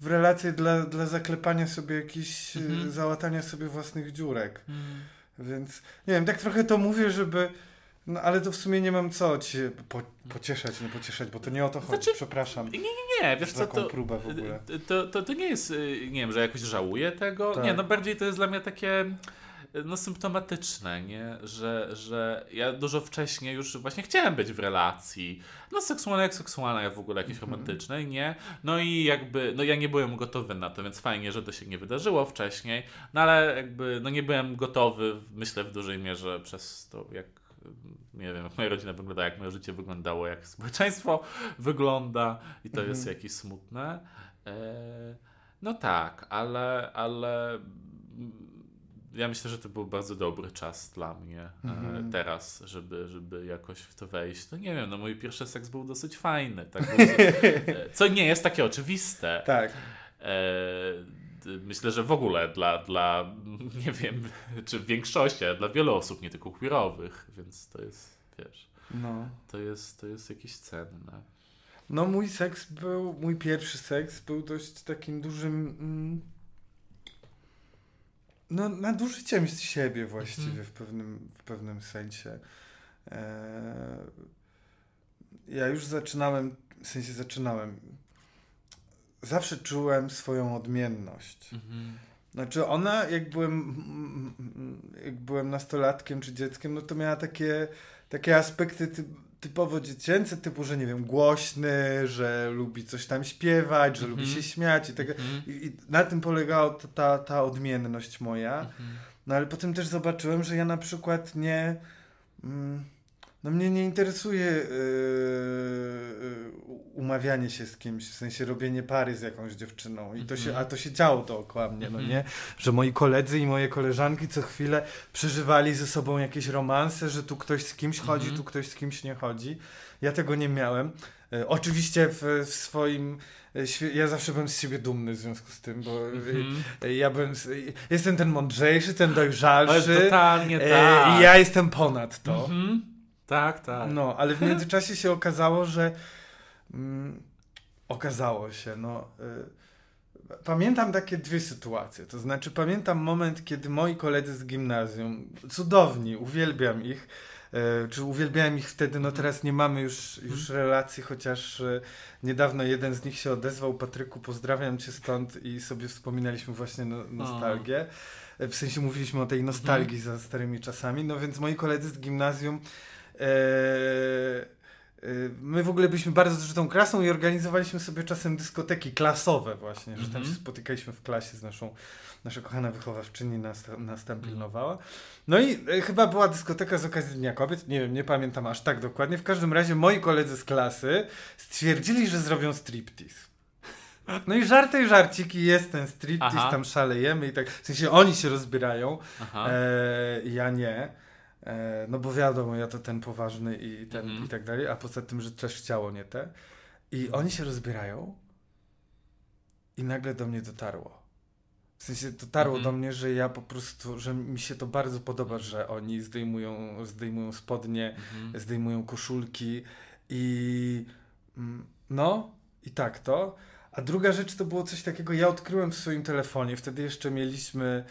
w relację dla, dla zaklepania sobie jakichś, y, Mhm. załatania sobie własnych dziurek. Mhm. Więc nie wiem, tak trochę to mówię, żeby. No ale to w sumie nie mam co ci po, pocieszać, nie pocieszać, bo to nie o to chodzi. Znaczy, Przepraszam. Nie, nie, nie, wiesz co, to, próbę w ogóle. to, to, to nie jest, y, nie wiem, że jakoś żałuję tego. Tak. Nie, no bardziej to jest dla mnie takie, no, symptomatyczne, nie? Że, że ja dużo wcześniej już właśnie chciałem być w relacji. No seksualnej jak seksualnej, jak w ogóle jakieś Mhm. romantycznej, nie? No i jakby, no ja nie byłem gotowy na to, więc fajnie, że to się nie wydarzyło wcześniej. No ale jakby, no nie byłem gotowy, myślę w dużej mierze przez to, jak nie wiem, jak moja rodzina wygląda, jak moje życie wyglądało, jak społeczeństwo wygląda i to jest jakieś smutne. E, no tak, ale, ale ja myślę, że to był bardzo dobry czas dla mnie e, Mhm. teraz, żeby, żeby jakoś w to wejść. No nie wiem, no mój pierwszy seks był dosyć fajny, tak co nie jest takie oczywiste. Tak. E, myślę, że w ogóle dla, dla, nie wiem, czy w większości, ale dla wielu osób, nie tylko queerowych, więc to jest, wiesz, No. to jest, to jest jakieś cenne. No mój seks był, mój pierwszy seks był dość takim dużym, mm, no nadużyciem z siebie właściwie Mhm. w, pewnym, w pewnym sensie. E, ja już zaczynałem, w sensie zaczynałem, zawsze czułem swoją odmienność. Mhm. Znaczy ona, jak byłem, jak byłem nastolatkiem czy dzieckiem, no to miała takie, takie aspekty ty, typowo dziecięce, typu, że nie wiem, głośny, że lubi coś tam śpiewać, że lubi Mhm. się śmiać i tak Mhm. i, I na tym polegała ta, ta, ta odmienność moja. Mhm. No ale potem też zobaczyłem, że ja na przykład nie. Mm, no mnie nie interesuje yy, yy, umawianie się z kimś, w sensie robienie pary z jakąś dziewczyną. I to się, a to się działo dookoła mnie, no Mhm. nie? Że moi koledzy i moje koleżanki co chwilę przeżywali ze sobą jakieś romanse, że tu ktoś z kimś chodzi, Mhm. tu ktoś z kimś nie chodzi. Ja tego nie miałem. E, Oczywiście w, w swoim. Ja zawsze byłem z siebie dumny w związku z tym, bo e, ja byłem. Jestem ten mądrzejszy, ten Ale dojrzalszy. totalnie e, tak. I ja jestem ponad to. Mhm. Tak, tak. No, ale w międzyczasie się okazało, że. Mm, okazało się, no. y, pamiętam takie dwie sytuacje. To znaczy, pamiętam moment, kiedy moi koledzy z gimnazjum, cudowni, uwielbiam ich. e, Czy uwielbiałem ich wtedy, no teraz nie mamy już, już relacji, chociaż e, niedawno jeden z nich się odezwał. Patryku, pozdrawiam cię stąd i sobie wspominaliśmy właśnie no, nostalgię. E, W sensie mówiliśmy o tej nostalgii za starymi czasami. No więc moi koledzy z gimnazjum My w ogóle byliśmy bardzo zżytą klasą i organizowaliśmy sobie czasem dyskoteki klasowe właśnie, że tam Mhm. się spotykaliśmy w klasie z naszą, nasza kochana wychowawczyni nas, nas tam pilnowała. No i e, chyba była dyskoteka z okazji Dnia Kobiet, nie wiem, nie pamiętam aż tak dokładnie. W każdym razie moi koledzy z klasy stwierdzili, że zrobią striptease. No i żarty i żarciki, jest ten striptease, tam szalejemy i tak, w sensie oni się rozbierają. E, ja nie. E, no bo wiadomo, ja to ten poważny i ten Mhm. i tak dalej, a poza tym, że też ciało nie te. I oni się rozbierają i nagle do mnie dotarło. W sensie dotarło Mhm. do mnie, że ja po prostu, że mi się to bardzo podoba, że oni zdejmują, zdejmują spodnie, Mhm. zdejmują koszulki i mm, no i tak to. A druga rzecz to było coś takiego, ja odkryłem w swoim telefonie, wtedy jeszcze mieliśmy,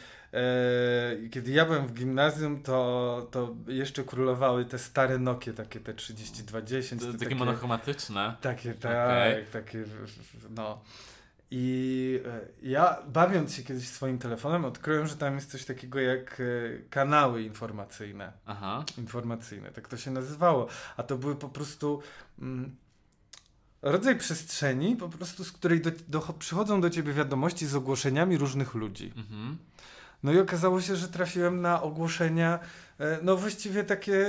kiedy ja byłem w gimnazjum, to, to jeszcze królowały te stare Nokie, takie te 3210. To te Takie monochromatyczne. takie, tak, Okej. takie, no. I e, ja, bawiąc się kiedyś swoim telefonem, odkryłem, że tam jest coś takiego jak e, kanały informacyjne Aha. informacyjne, tak to się nazywało. A to były po prostu mm, rodzaj przestrzeni, po prostu z której do, do, przychodzą do ciebie wiadomości z ogłoszeniami różnych ludzi. Mhm. No i okazało się, że trafiłem na ogłoszenia, e, no właściwie takie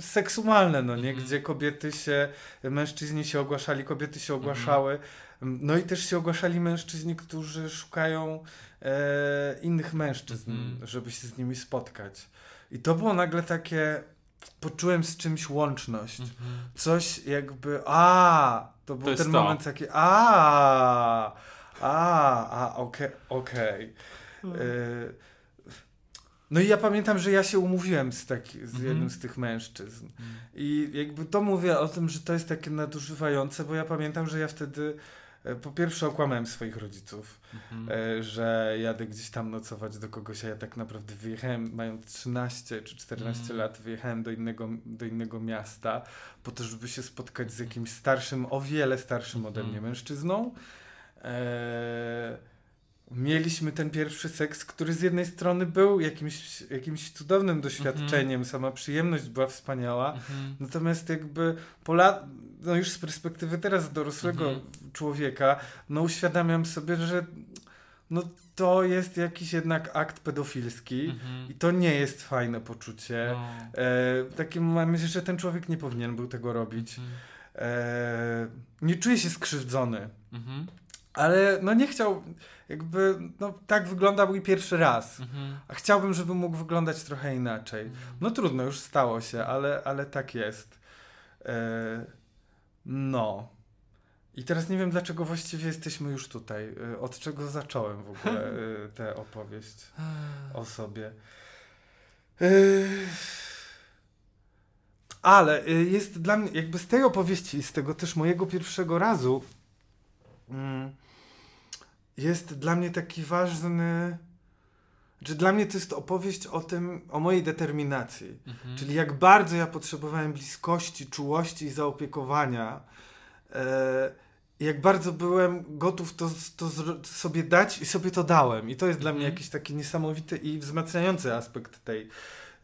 seksualne, no nie? Mhm. Gdzie kobiety się, mężczyźni się ogłaszali, kobiety się Mhm. ogłaszały. No i też się ogłaszali mężczyźni, którzy szukają e, innych mężczyzn, Mhm. żeby się z nimi spotkać. I to było nagle takie, poczułem z czymś łączność. Coś jakby, a, to był jest ten to. moment taki, a, a, a, okej, okej. Y, No i ja pamiętam, że ja się umówiłem z, taki, z Mhm. jednym z tych mężczyzn. Mhm. I jakby to mówię o tym, że to jest takie nadużywające, bo ja pamiętam, że ja wtedy e, po pierwsze okłamałem swoich rodziców, Mhm. e, że jadę gdzieś tam nocować do kogoś, a ja tak naprawdę wyjechałem, mając 13 czy 14 Mhm. lat, wyjechałem do innego, do innego miasta po to, żeby się spotkać z jakimś starszym, o wiele starszym ode Mhm. mnie mężczyzną. E, mieliśmy ten pierwszy seks, który z jednej strony był jakimś, jakimś cudownym doświadczeniem, sama przyjemność była wspaniała, Mhm. natomiast jakby po lat, no już z perspektywy teraz dorosłego Mhm. człowieka, no uświadamiam sobie, że no to jest jakiś jednak akt pedofilski Mhm. i to nie jest fajne poczucie. No. E, takie mam myślę, że ten człowiek nie powinien był tego robić. Mhm. E, nie czuję się skrzywdzony. Mhm. Ale no nie chciał, jakby, no tak wyglądał mój pierwszy raz. Mhm. A chciałbym, żeby mógł wyglądać trochę inaczej. No trudno, już stało się, ale, ale tak jest. E, no. I teraz nie wiem, dlaczego właściwie jesteśmy już tutaj. E, od czego zacząłem w ogóle e, tę opowieść o sobie. Ale jest dla mnie, jakby z tej opowieści i z tego też mojego pierwszego razu, mm, jest dla mnie taki ważny. Czy dla mnie to jest opowieść o tym, o mojej determinacji. Mhm. Czyli jak bardzo ja potrzebowałem bliskości, czułości i zaopiekowania. E, jak bardzo byłem gotów to, to sobie dać i sobie to dałem. I to jest dla mnie Mhm. jakiś taki niesamowity i wzmacniający aspekt tej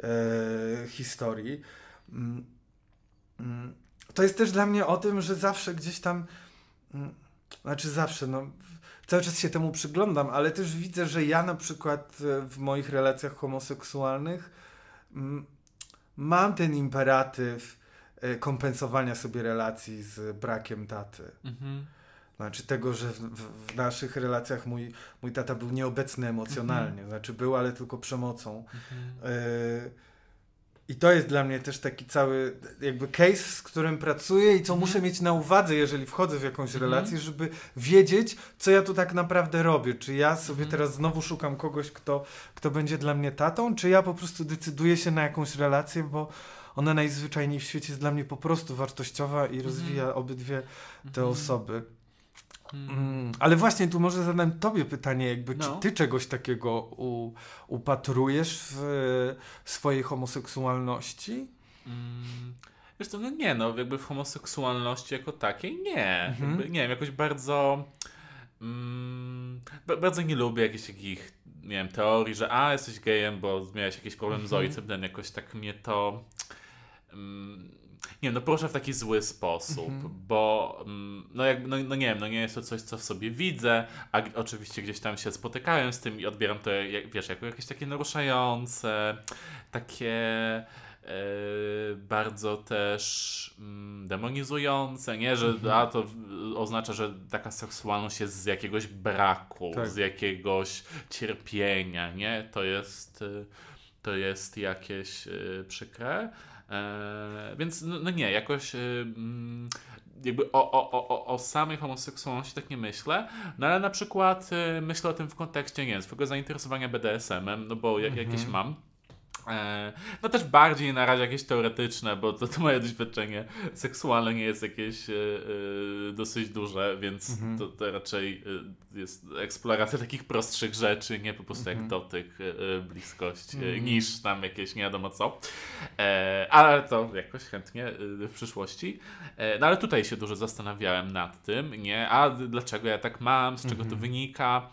e, historii. Mm, mm. To jest też dla mnie o tym, że zawsze gdzieś tam, mm, znaczy zawsze, no, cały czas się temu przyglądam, ale też widzę, że ja na przykład e, w moich relacjach homoseksualnych mm, mam ten imperatyw e, kompensowania sobie relacji z brakiem taty. Mhm. Znaczy tego, że w, w, w naszych relacjach mój, mój tata był nieobecny emocjonalnie. Znaczy był, ale tylko przemocą. Mhm. E, I to jest dla mnie też taki cały jakby case, z którym pracuję i co Mhm. muszę mieć na uwadze, jeżeli wchodzę w jakąś Mhm. relację, żeby wiedzieć, co ja tu tak naprawdę robię. Czy ja sobie Mhm. teraz znowu szukam kogoś, kto, kto będzie dla mnie tatą, czy ja po prostu decyduję się na jakąś relację, bo ona najzwyczajniej w świecie jest dla mnie po prostu wartościowa i rozwija obydwie te osoby. Mhm. Mm, ale właśnie tu może zadam tobie pytanie, jakby No. czy ty czegoś takiego u, upatrujesz w e, swojej homoseksualności? Mm, Wiesz co, no nie, no jakby w homoseksualności jako takiej nie. Mhm. Jakby, nie wiem, jakoś bardzo mm, ba- bardzo nie lubię jakichś takich, nie wiem, teorii, że a, jesteś gejem, bo miałeś jakiś problem z Mhm. ojcem, ten jakoś tak mnie to mm, nie no proszę w taki zły sposób, Mhm. bo mm, no jakby, no, no nie wiem, no nie jest to coś, co w sobie widzę, a oczywiście gdzieś tam się spotykałem z tym i odbieram to, jak, wiesz, jako jakieś takie naruszające, takie e, bardzo też mm, demonizujące, nie, że Mhm. a to oznacza, że taka seksualność jest z jakiegoś braku, Tak. z jakiegoś cierpienia, nie, to jest, y, to jest jakieś y, przykre. E, więc no, no nie, jakoś y, mm, jakby o, o, o, o- samej homoseksualności tak nie myślę, no ale na przykład y, myślę o tym w kontekście, nie wiem, swojego zainteresowania BDSM-em, no bo jak, Mhm. jakieś mam. E, No też bardziej na razie jakieś teoretyczne, bo to, to moje doświadczenie seksualne nie jest jakieś e, e, dosyć duże, więc Mhm. to, to raczej jest eksploracja takich prostszych rzeczy, nie po prostu Mhm. jak dotyk, bliskość, Mhm. niż tam jakieś nie wiadomo co. Ale to jakoś chętnie w przyszłości. No ale tutaj się dużo zastanawiałem nad tym, nie? A dlaczego ja tak mam, z czego to Mhm. wynika?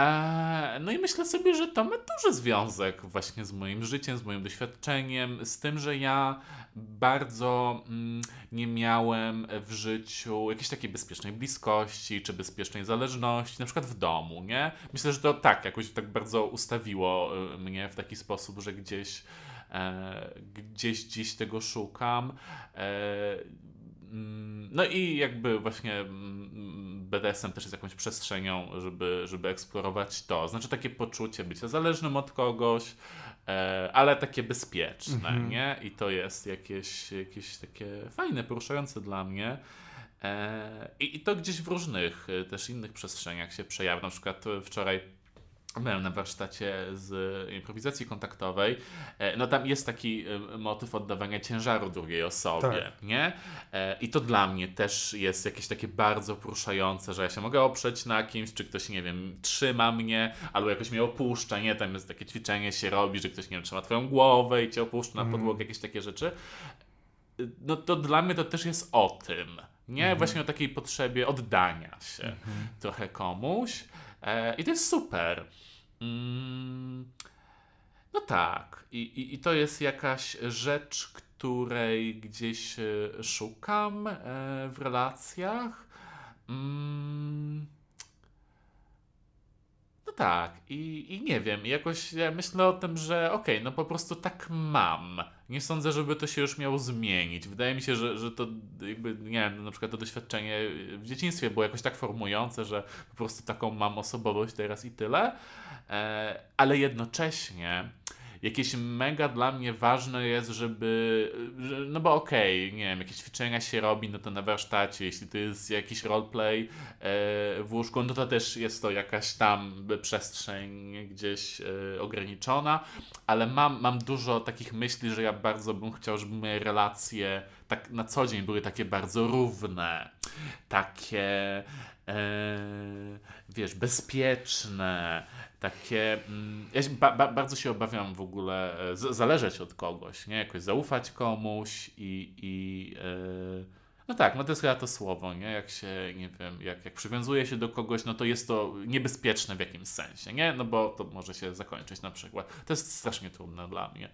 E, no i myślę sobie, że to ma duży związek właśnie z moim życiem, z moim doświadczeniem, z tym, że ja bardzo mm, nie miałem w życiu jakiejś takiej bezpiecznej bliskości czy bezpiecznej zależności, na przykład w domu, nie? Myślę, że to tak jakoś tak bardzo ustawiło y, mnie w taki sposób, że gdzieś e, gdzieś dziś tego szukam. E, mm, no i jakby właśnie mm, BDSM też jest jakąś przestrzenią, żeby, żeby eksplorować to. Znaczy takie poczucie bycia zależnym od kogoś, e, ale takie bezpieczne, Mhm. nie? I to jest jakieś, jakieś takie fajne, poruszające dla mnie. E, I, I to gdzieś w różnych e, też innych przestrzeniach się przejawia. Na przykład wczoraj byłem na warsztacie z improwizacji kontaktowej. E, No tam jest taki e, motyw oddawania ciężaru drugiej osobie, Tak. nie? E, I to dla mnie też jest jakieś takie bardzo poruszające, że ja się mogę oprzeć na kimś, czy ktoś, nie wiem, trzyma mnie, albo jakoś mnie opuszcza, nie? Tam jest takie ćwiczenie się robi, że ktoś, nie wiem, trzyma twoją głowę i cię opuszcza na Mhm. podłogę, jakieś takie rzeczy. No to dla mnie to też jest o tym, nie? Mhm. Właśnie o takiej potrzebie oddania się trochę komuś. E, I to jest super. Mm, no tak. I, i, I to jest jakaś rzecz, której gdzieś e, szukam e, w relacjach. Mm, no tak, i, i nie wiem, jakoś ja myślę o tym, że okej, okay, no po prostu tak mam. Nie sądzę, żeby to się już miało zmienić. Wydaje mi się, że, że to jakby, nie wiem, na przykład to doświadczenie w dzieciństwie było jakoś tak formujące, że po prostu taką mam osobowość teraz i tyle. E, ale jednocześnie jakieś mega dla mnie ważne jest, żeby, no bo okej, okay, nie wiem, jakieś ćwiczenia się robi, no to na warsztacie, jeśli to jest jakiś roleplay e, w łóżku, no to też jest to jakaś tam przestrzeń gdzieś e, ograniczona, ale mam, mam dużo takich myśli, że ja bardzo bym chciał, żeby moje relacje tak na co dzień były takie bardzo równe, takie e, wiesz, bezpieczne, takie. Mm, ja ba, ba, bardzo się obawiam w ogóle e, z, zależeć od kogoś, nie? Jakoś zaufać komuś i. i yy, no tak, no to jest chyba to słowo, nie? Jak się, nie wiem, jak, jak przywiązuje się do kogoś, no to jest to niebezpieczne w jakimś sensie, nie? No bo to może się zakończyć na przykład. To jest strasznie trudne dla mnie.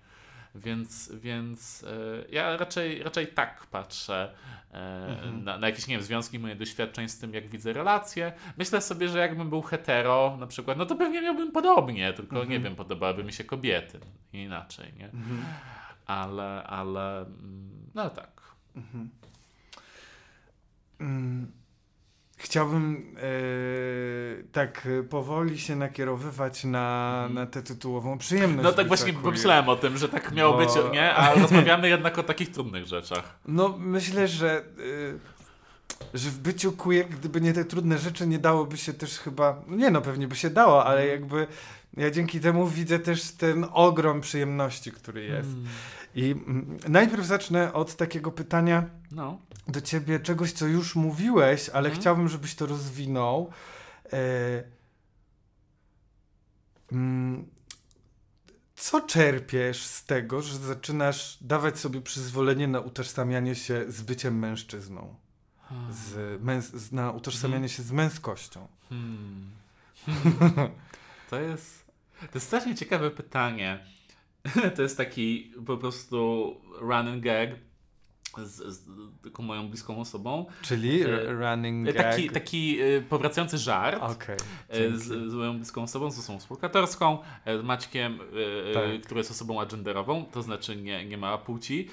Więc, więc e, ja raczej, raczej tak patrzę e, mhm. na, na, jakieś, nie wiem, związki moje doświadczeń z tym, jak widzę relacje. Myślę sobie, że jakbym był hetero na przykład, no to pewnie miałbym podobnie, tylko mhm. nie wiem, podobałyby mi się kobiety inaczej, nie? Mhm. Ale, ale, mm, no tak. Mhm. Mm. Chciałbym e, tak powoli się nakierowywać na, mhm. na tę tytułową przyjemność. No tak właśnie pomyślałem o tym, że tak miało Bo... być, nie? A rozmawiamy jednak o takich trudnych rzeczach. No myślę, że, e, że w byciu queer, gdyby nie te trudne rzeczy, nie dałoby się też chyba, nie no, pewnie by się dało, ale mhm. jakby ja dzięki temu widzę też ten ogrom przyjemności, który jest. Mm. I mm, najpierw zacznę od takiego pytania no. do ciebie, czegoś, co już mówiłeś, ale mm. chciałbym, żebyś to rozwinął. E... Mm, co czerpiesz z tego, że zaczynasz dawać sobie przyzwolenie na utożsamianie się z byciem mężczyzną? Hmm. Z męs- na utożsamianie hmm. się z męskością? Hmm. To jest. To jest strasznie ciekawe pytanie. to jest taki po prostu running gag z, z taką moją bliską osobą. Czyli e, running gag? Taki, taki e, powracający żart okay, z, z, moją bliską osobą, z osobą współlokatorską, z Maćkiem, tak. który jest osobą agenderową, to znaczy nie, nie ma płci.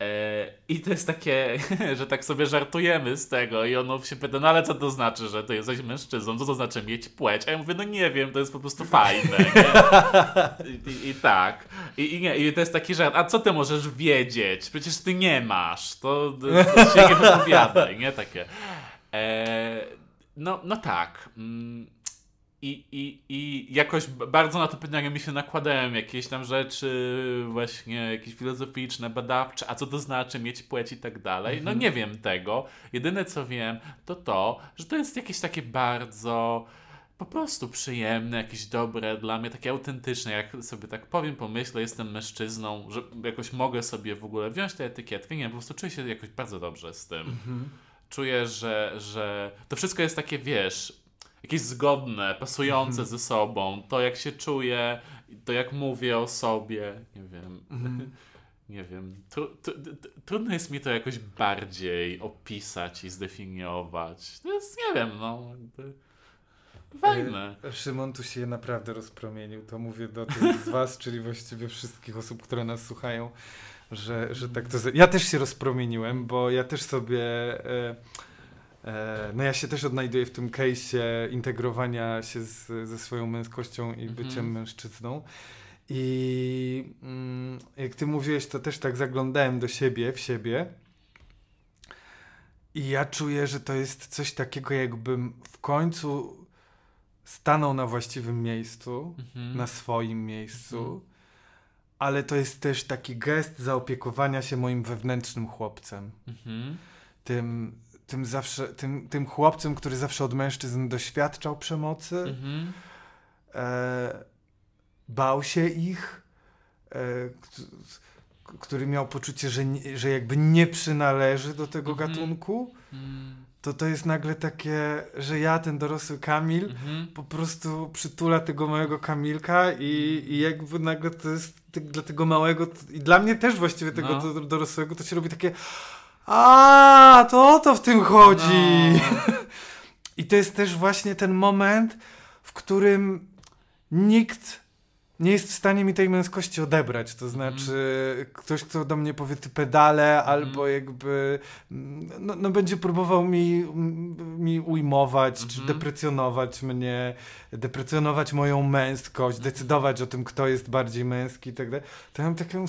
E, I to jest takie, że tak sobie żartujemy z tego i ono się pyta, no ale co to znaczy, że to jesteś mężczyzną? Co to znaczy mieć płeć? A ja mówię, no nie wiem, to jest po prostu fajne. I, i, I, tak. I, I, nie, I to jest taki żart, a co ty możesz wiedzieć? Przecież ty nie masz. To, to się nie wypowiadaj, nie? Takie. E, no, no tak. I, i, I jakoś bardzo na to pytanie mi się nakładają jakieś tam rzeczy, właśnie jakieś filozoficzne, badawcze, a co to znaczy mieć płeć i tak dalej. No mhm. nie wiem tego. Jedyne co wiem, to to, że to jest jakieś takie bardzo po prostu przyjemne, jakieś dobre, dla mnie takie autentyczne. Jak sobie tak powiem, pomyślę, jestem mężczyzną, że jakoś mogę sobie w ogóle wziąć tę etykietkę. Nie, po prostu czuję się jakoś bardzo dobrze z tym. Mhm. Czuję, że, że to wszystko jest takie, wiesz, jakieś zgodne, pasujące mm. ze sobą. To jak się czuję, to jak mówię o sobie, nie wiem. Mm. Nie wiem. Tru, tru, trudno jest mi to jakoś bardziej opisać i zdefiniować. To jest, nie wiem, no. Fajne. E, Szymon tu się naprawdę rozpromienił. To mówię do tych z Was, czyli właściwie wszystkich osób, które nas słuchają, że, że tak to. Ja też się rozpromieniłem, bo ja też sobie. E, no ja się też odnajduję w tym case'ie integrowania się z, ze swoją męskością i mhm. byciem mężczyzną. I mm, jak ty mówiłeś, to też tak zaglądałem do siebie, w siebie. I ja czuję, że to jest coś takiego, jakbym w końcu stanął na właściwym miejscu, mhm. na swoim miejscu. Mhm. Ale to jest też taki gest zaopiekowania się moim wewnętrznym chłopcem. Tym tym zawsze, tym, tym chłopcem, który zawsze od mężczyzn doświadczał przemocy, mhm. e, bał się ich, e, który miał poczucie, że, że jakby nie przynależy do tego mhm. gatunku. Mhm. to to jest nagle takie, że ja, ten dorosły Kamil, Mhm. po prostu przytula tego małego Kamilka i, i jakby nagle to jest dla tego małego i dla mnie też właściwie tego No. do, dorosłego to się robi takie a to o to w tym chodzi. No. I to jest też właśnie ten moment, w którym nikt nie jest w stanie mi tej męskości odebrać. To znaczy, ktoś, kto do mnie powie ty pedale, albo jakby mm, no, no będzie próbował mi, mi ujmować, czy Mhm. deprecjonować mnie, deprecjonować moją męskość, decydować o tym, kto jest bardziej męski i tak dalej. To ja mam taką.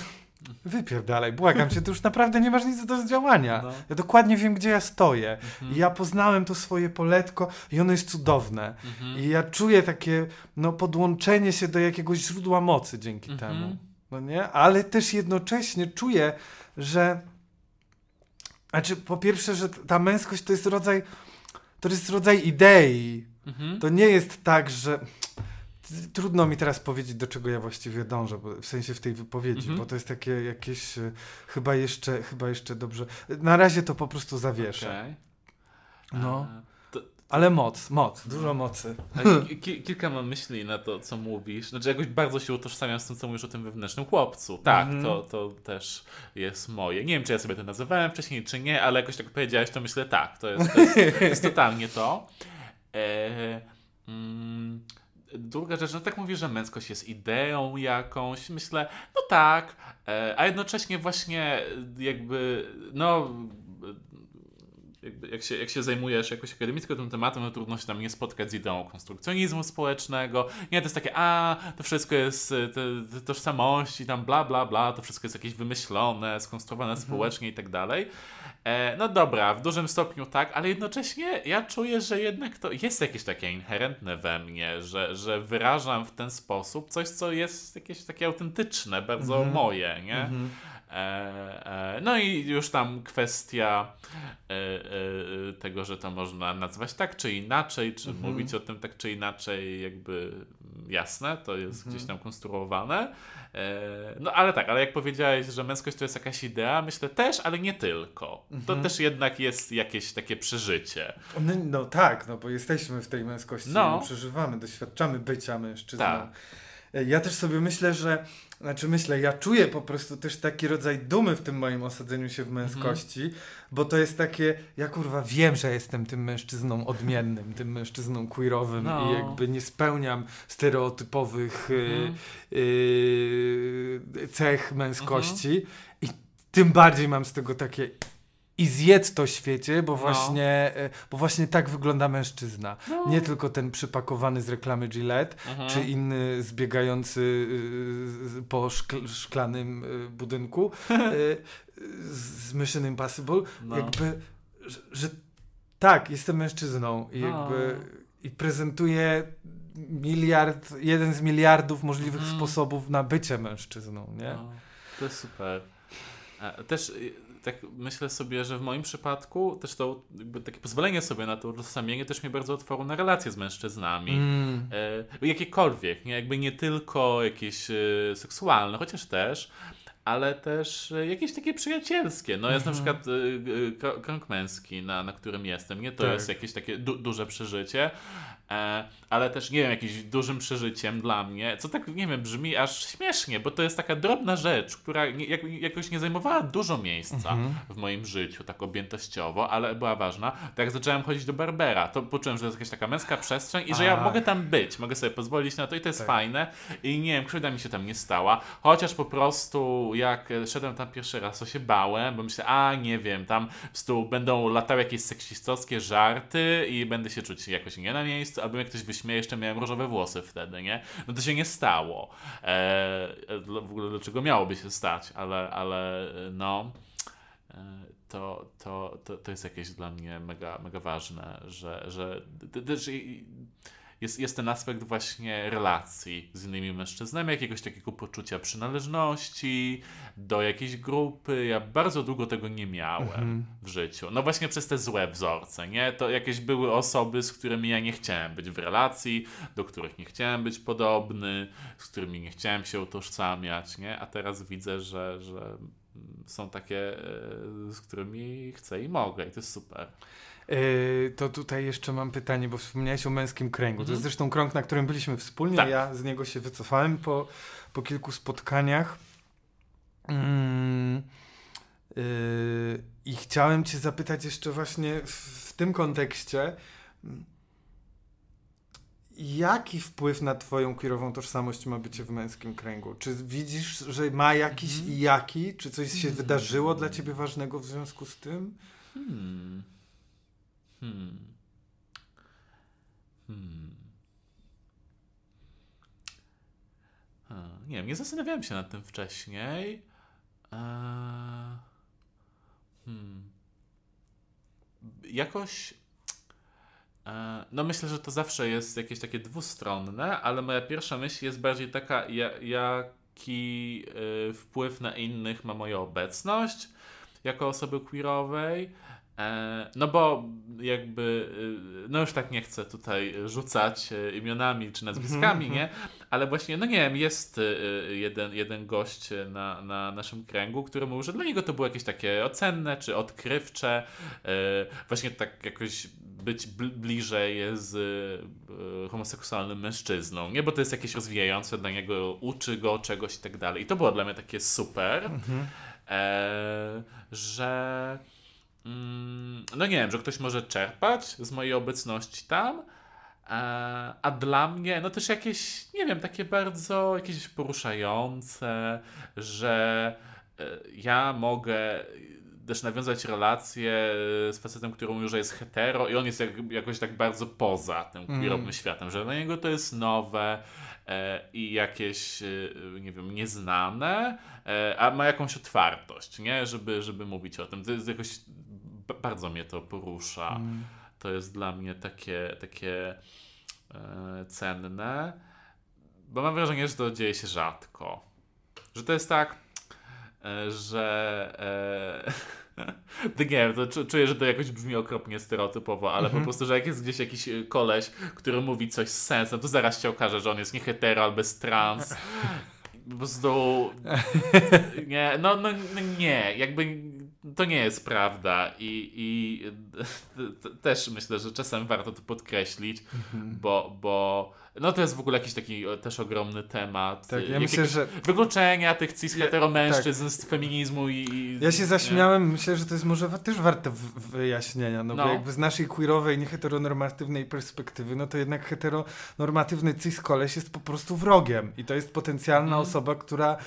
Wypierdalaj, błagam cię, to już naprawdę nie masz nic do zdziałania. No. Ja dokładnie wiem, gdzie ja stoję. Mhm. I ja poznałem to swoje poletko i ono jest cudowne. Mhm. I ja czuję takie no, podłączenie się do jakiegoś źródła mocy dzięki Mhm. temu. No nie? Ale też jednocześnie czuję, że znaczy po pierwsze, że ta męskość to jest rodzaj to jest rodzaj idei. Mhm. To nie jest tak, że trudno mi teraz powiedzieć, do czego ja właściwie dążę, bo w sensie w tej wypowiedzi, Mhm. bo to jest takie jakieś e, chyba jeszcze, chyba jeszcze dobrze. Na razie to po prostu zawieszę. Okej. No. A, to, Ale moc, moc, dużo mocy. ki, kilka mam myśli na to, co mówisz. Znaczy, jakoś bardzo się utożsamiam z tym, co mówisz o tym wewnętrznym chłopcu. Tak, Mhm. to, to też jest moje. Nie wiem, czy ja sobie to nazywałem wcześniej, czy nie, ale jakoś tak powiedziałeś, to myślę, tak, to jest, to jest, to jest totalnie to. E, mm, Druga rzecz, no tak mówisz, że męskość jest ideą jakąś. Myślę, no tak, e, a jednocześnie właśnie jakby, no jak, się, jak się zajmujesz jakoś akademicko tym tematem, no trudno się tam nie spotkać z ideą konstrukcjonizmu społecznego. Nie, to jest takie, a, to wszystko jest y, te, tożsamości, tam bla, bla, bla, to wszystko jest jakieś wymyślone, skonstruowane społecznie i tak dalej. E, no dobra, w dużym stopniu tak, ale jednocześnie ja czuję, że jednak to jest jakieś takie inherentne we mnie, że, że wyrażam w ten sposób coś, co jest jakieś takie autentyczne, bardzo Mhm. moje, nie? Mhm. E, e, no i już tam kwestia e, tego, że to można nazwać tak czy inaczej, czy Mhm. mówić o tym tak czy inaczej, jakby jasne, to jest Mhm. gdzieś tam konstruowane. No ale tak, ale jak powiedziałeś, że męskość to jest jakaś idea, myślę też, ale nie tylko. To Mhm. też jednak jest jakieś takie przeżycie. No, no tak, no bo jesteśmy w tej męskości, No. przeżywamy, doświadczamy bycia mężczyzną. Tak. Ja też sobie myślę, że, znaczy myślę, ja czuję po prostu też taki rodzaj dumy w tym moim osadzeniu się w męskości, bo to jest takie, ja kurwa wiem, że jestem tym mężczyzną odmiennym, tym mężczyzną queerowym No. i jakby nie spełniam stereotypowych y, Mhm. y, cech męskości i tym bardziej mam z tego takie i zjedz to świecie, bo właśnie, e, bo właśnie tak wygląda mężczyzna. No. Nie tylko ten przypakowany z reklamy Gillette, Mhm. czy inny zbiegający z- po szkl szklanym y, budynku z Mission Impossible. No. Jakby, że, że tak, jestem mężczyzną i No. jakby i prezentuję miliard, jeden z miliardów możliwych Mhm. sposobów na bycie mężczyzną, nie? No, to jest super. Też tak myślę sobie, że w moim przypadku też to takie pozwolenie sobie na to utożsamienie też mnie bardzo otworzyło na relacje z mężczyznami. Mm. E, jakiekolwiek, nie? Jakby nie tylko jakieś e, seksualne, chociaż też, ale też e, jakieś takie przyjacielskie. No jest na Mhm. przykład e, e, krąg męski, na, na którym jestem, nie? To Tak. jest jakieś takie du duże przeżycie, ale też, nie wiem, jakimś dużym przeżyciem dla mnie, co tak, nie wiem, brzmi aż śmiesznie, bo to jest taka drobna rzecz, która nie, jak, jakoś nie zajmowała dużo miejsca Mhm. w moim życiu, tak objętościowo, ale była ważna. Tak jak zacząłem chodzić do Barbera, to poczułem, że to jest jakaś taka męska przestrzeń i że ja mogę tam być, mogę sobie pozwolić na to i to jest Tak. fajne. I nie wiem, krzywda mi się tam nie stała, chociaż po prostu jak szedłem tam pierwszy raz, to się bałem, bo myślę, a nie wiem, tam po prostu będą latały jakieś seksistowskie żarty i będę się czuć jakoś nie na miejscu, albo mnie ktoś wyśmieje, jeszcze miałem różowe włosy wtedy, nie? No to się nie stało. E, e, w ogóle dlaczego miałoby się stać, ale, ale no e, to, to, to, to jest jakieś dla mnie mega, mega ważne, że, że też jest, jest ten aspekt właśnie relacji z innymi mężczyznami, jakiegoś takiego poczucia przynależności do jakiejś grupy. Ja bardzo długo tego nie miałem Mhm. w życiu. No właśnie przez te złe wzorce, nie? To jakieś były osoby, z którymi ja nie chciałem być w relacji, do których nie chciałem być podobny, z którymi nie chciałem się utożsamiać, nie? A teraz widzę, że, że są takie, e, z którymi chcę i mogę i to jest super. Yy, to tutaj jeszcze mam pytanie, bo wspomniałeś o męskim kręgu. To jest Mhm. zresztą krąg, na którym byliśmy wspólnie. Tak. Ja z niego się wycofałem po, po kilku spotkaniach. Mm, yy, I chciałem Cię zapytać jeszcze właśnie w, w tym kontekście. mm, Jaki wpływ na Twoją queerową tożsamość ma bycie w męskim kręgu? Czy widzisz, że ma jakiś Mhm. i jaki? Czy coś się Mhm. wydarzyło dla Ciebie ważnego w związku z tym? Hmm. Hmm. Hmm. A, nie wiem, nie zastanawiałem się nad tym wcześniej. Eee, Hmm. Jakoś. e, No myślę, że to zawsze jest jakieś takie dwustronne, ale moja pierwsza myśl jest bardziej taka, ja, jaki y, wpływ na innych ma moja obecność jako osoby queerowej. E, No bo jakby, y, no już tak nie chcę tutaj rzucać e, imionami czy nazwiskami, Mhm, nie? Ale właśnie, no nie wiem, jest y, jeden, jeden gość na, na naszym kręgu, który mówił, że dla niego to było jakieś takie ocenne czy odkrywcze, e, właśnie tak jakoś być bl- bliżej z y, homoseksualnym mężczyzną, nie? Bo to jest jakieś rozwijające dla niego, uczy go czegoś i tak dalej. I to było dla mnie takie super, e, że no nie wiem, że ktoś może czerpać z mojej obecności tam, a, a dla mnie, no też jakieś, nie wiem, takie bardzo jakieś poruszające, że e, ja mogę też nawiązać relację z facetem, który mówił, że jest hetero i on jest jak, jakoś tak bardzo poza tym queerowym Mm. światem, że dla niego to jest nowe e, i jakieś, e, nie wiem, nieznane, e, a ma jakąś otwartość, nie? Żeby, żeby mówić o tym. To jest jakoś, bardzo mnie to porusza Mm. to jest dla mnie takie, takie e, cenne, bo mam wrażenie, że to dzieje się rzadko. Że to jest tak, e, że. E, nie wiem, to czu- czuję, że to jakoś brzmi okropnie stereotypowo, ale Mhm. po prostu, że jak jest gdzieś jakiś e, koleś, który mówi coś z sensem, to zaraz się okaże, że on jest nie hetero albo jest trans. Po prostu. Nie, no, no, no nie, jakby to nie jest prawda i, i też myślę, że czasem warto to podkreślić, Mhm. bo, bo no to jest w ogóle jakiś taki o, też ogromny temat. Tak, ja jakiegoś myślę, że Wykluczenia tych cis Ja- hetero mężczyzn z feminizmu i, i... Ja się nie? zaśmiałem, myślę, że to jest może też warte wyjaśnienia, no, bo No. jakby z naszej queerowej, nieheteronormatywnej perspektywy, no to jednak heteronormatywny cis koleś jest po prostu wrogiem i to jest potencjalna Mhm. osoba, która,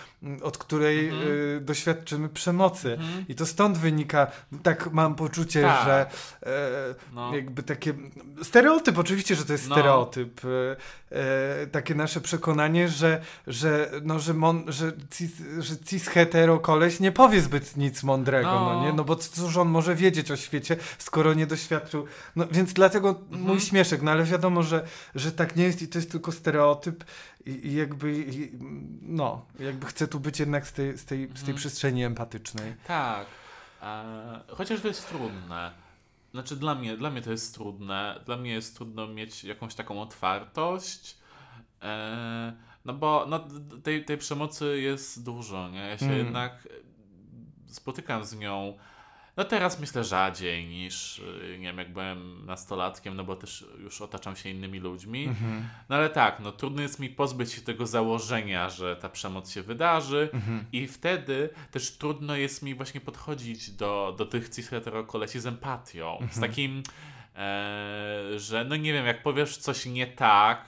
od której y, doświadczymy przemocy. Mhm. I to stąd wynika, tak mam poczucie, Tak. że e, No. jakby takie stereotyp, oczywiście, że to jest No. stereotyp, e, e, takie nasze przekonanie, że, że, no, że, mon, że, cis, że cis hetero koleś nie powie zbyt nic mądrego, no. No. nie? No bo cóż on może wiedzieć o świecie, skoro nie doświadczył. No więc dlatego Mhm. mój śmieszek, no ale wiadomo, że, że tak nie jest i to jest tylko stereotyp i, i jakby, i, no, jakby chcę tu być jednak z tej, z tej, z tej Mhm. przestrzeni empatycznej. Tak. E, chociaż to jest trudne. Znaczy dla mnie, dla mnie to jest trudne. Dla mnie jest trudno mieć jakąś taką otwartość. E, no bo no, tej, tej przemocy jest dużo, nie? Ja się Mm. jednak spotykam z nią. No teraz myślę rzadziej niż, e, nie wiem, jak byłem nastolatkiem, no bo też już otaczam się innymi ludźmi. Mhm. No ale tak, no trudno jest mi pozbyć się tego założenia, że ta przemoc się wydarzy. Mhm. I wtedy też trudno jest mi właśnie podchodzić do, do tych cis kolesi z empatią. Z Mhm. takim, e, że no nie wiem, jak powiesz coś nie tak,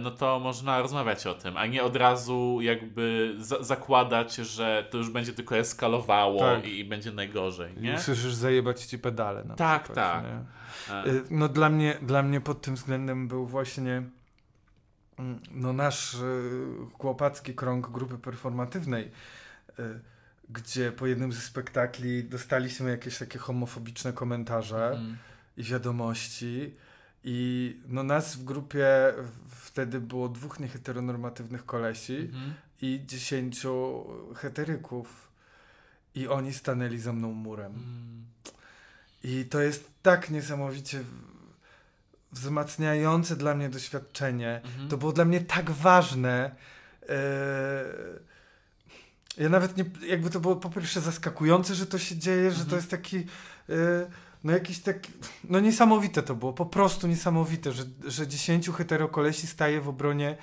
no to można rozmawiać o tym, a nie od razu jakby za zakładać, że to już będzie tylko eskalowało Tak. i, i będzie najgorzej, I nie? usłyszysz zajebać ci pedale. Na Tak, przykład, tak. nie? E, Y, No dla mnie, dla mnie pod tym względem był właśnie mm, no nasz y, chłopacki krąg grupy performatywnej, y, gdzie po jednym ze spektakli dostaliśmy jakieś takie homofobiczne komentarze mm, i wiadomości i no nas w grupie wtedy było dwóch nieheteronormatywnych kolesi mhm. i dziesięciu heteryków i oni stanęli za mną murem. Mm, I to jest tak niesamowicie wzmacniające dla mnie doświadczenie. mhm. To było dla mnie tak ważne. Eee, Ja nawet nie, jakby to było po pierwsze zaskakujące, że to się dzieje, że to Mhm. jest taki, eee, no jakiś taki, no niesamowite to było, po prostu niesamowite, że, że dziesięciu heterokolesi staje w obronie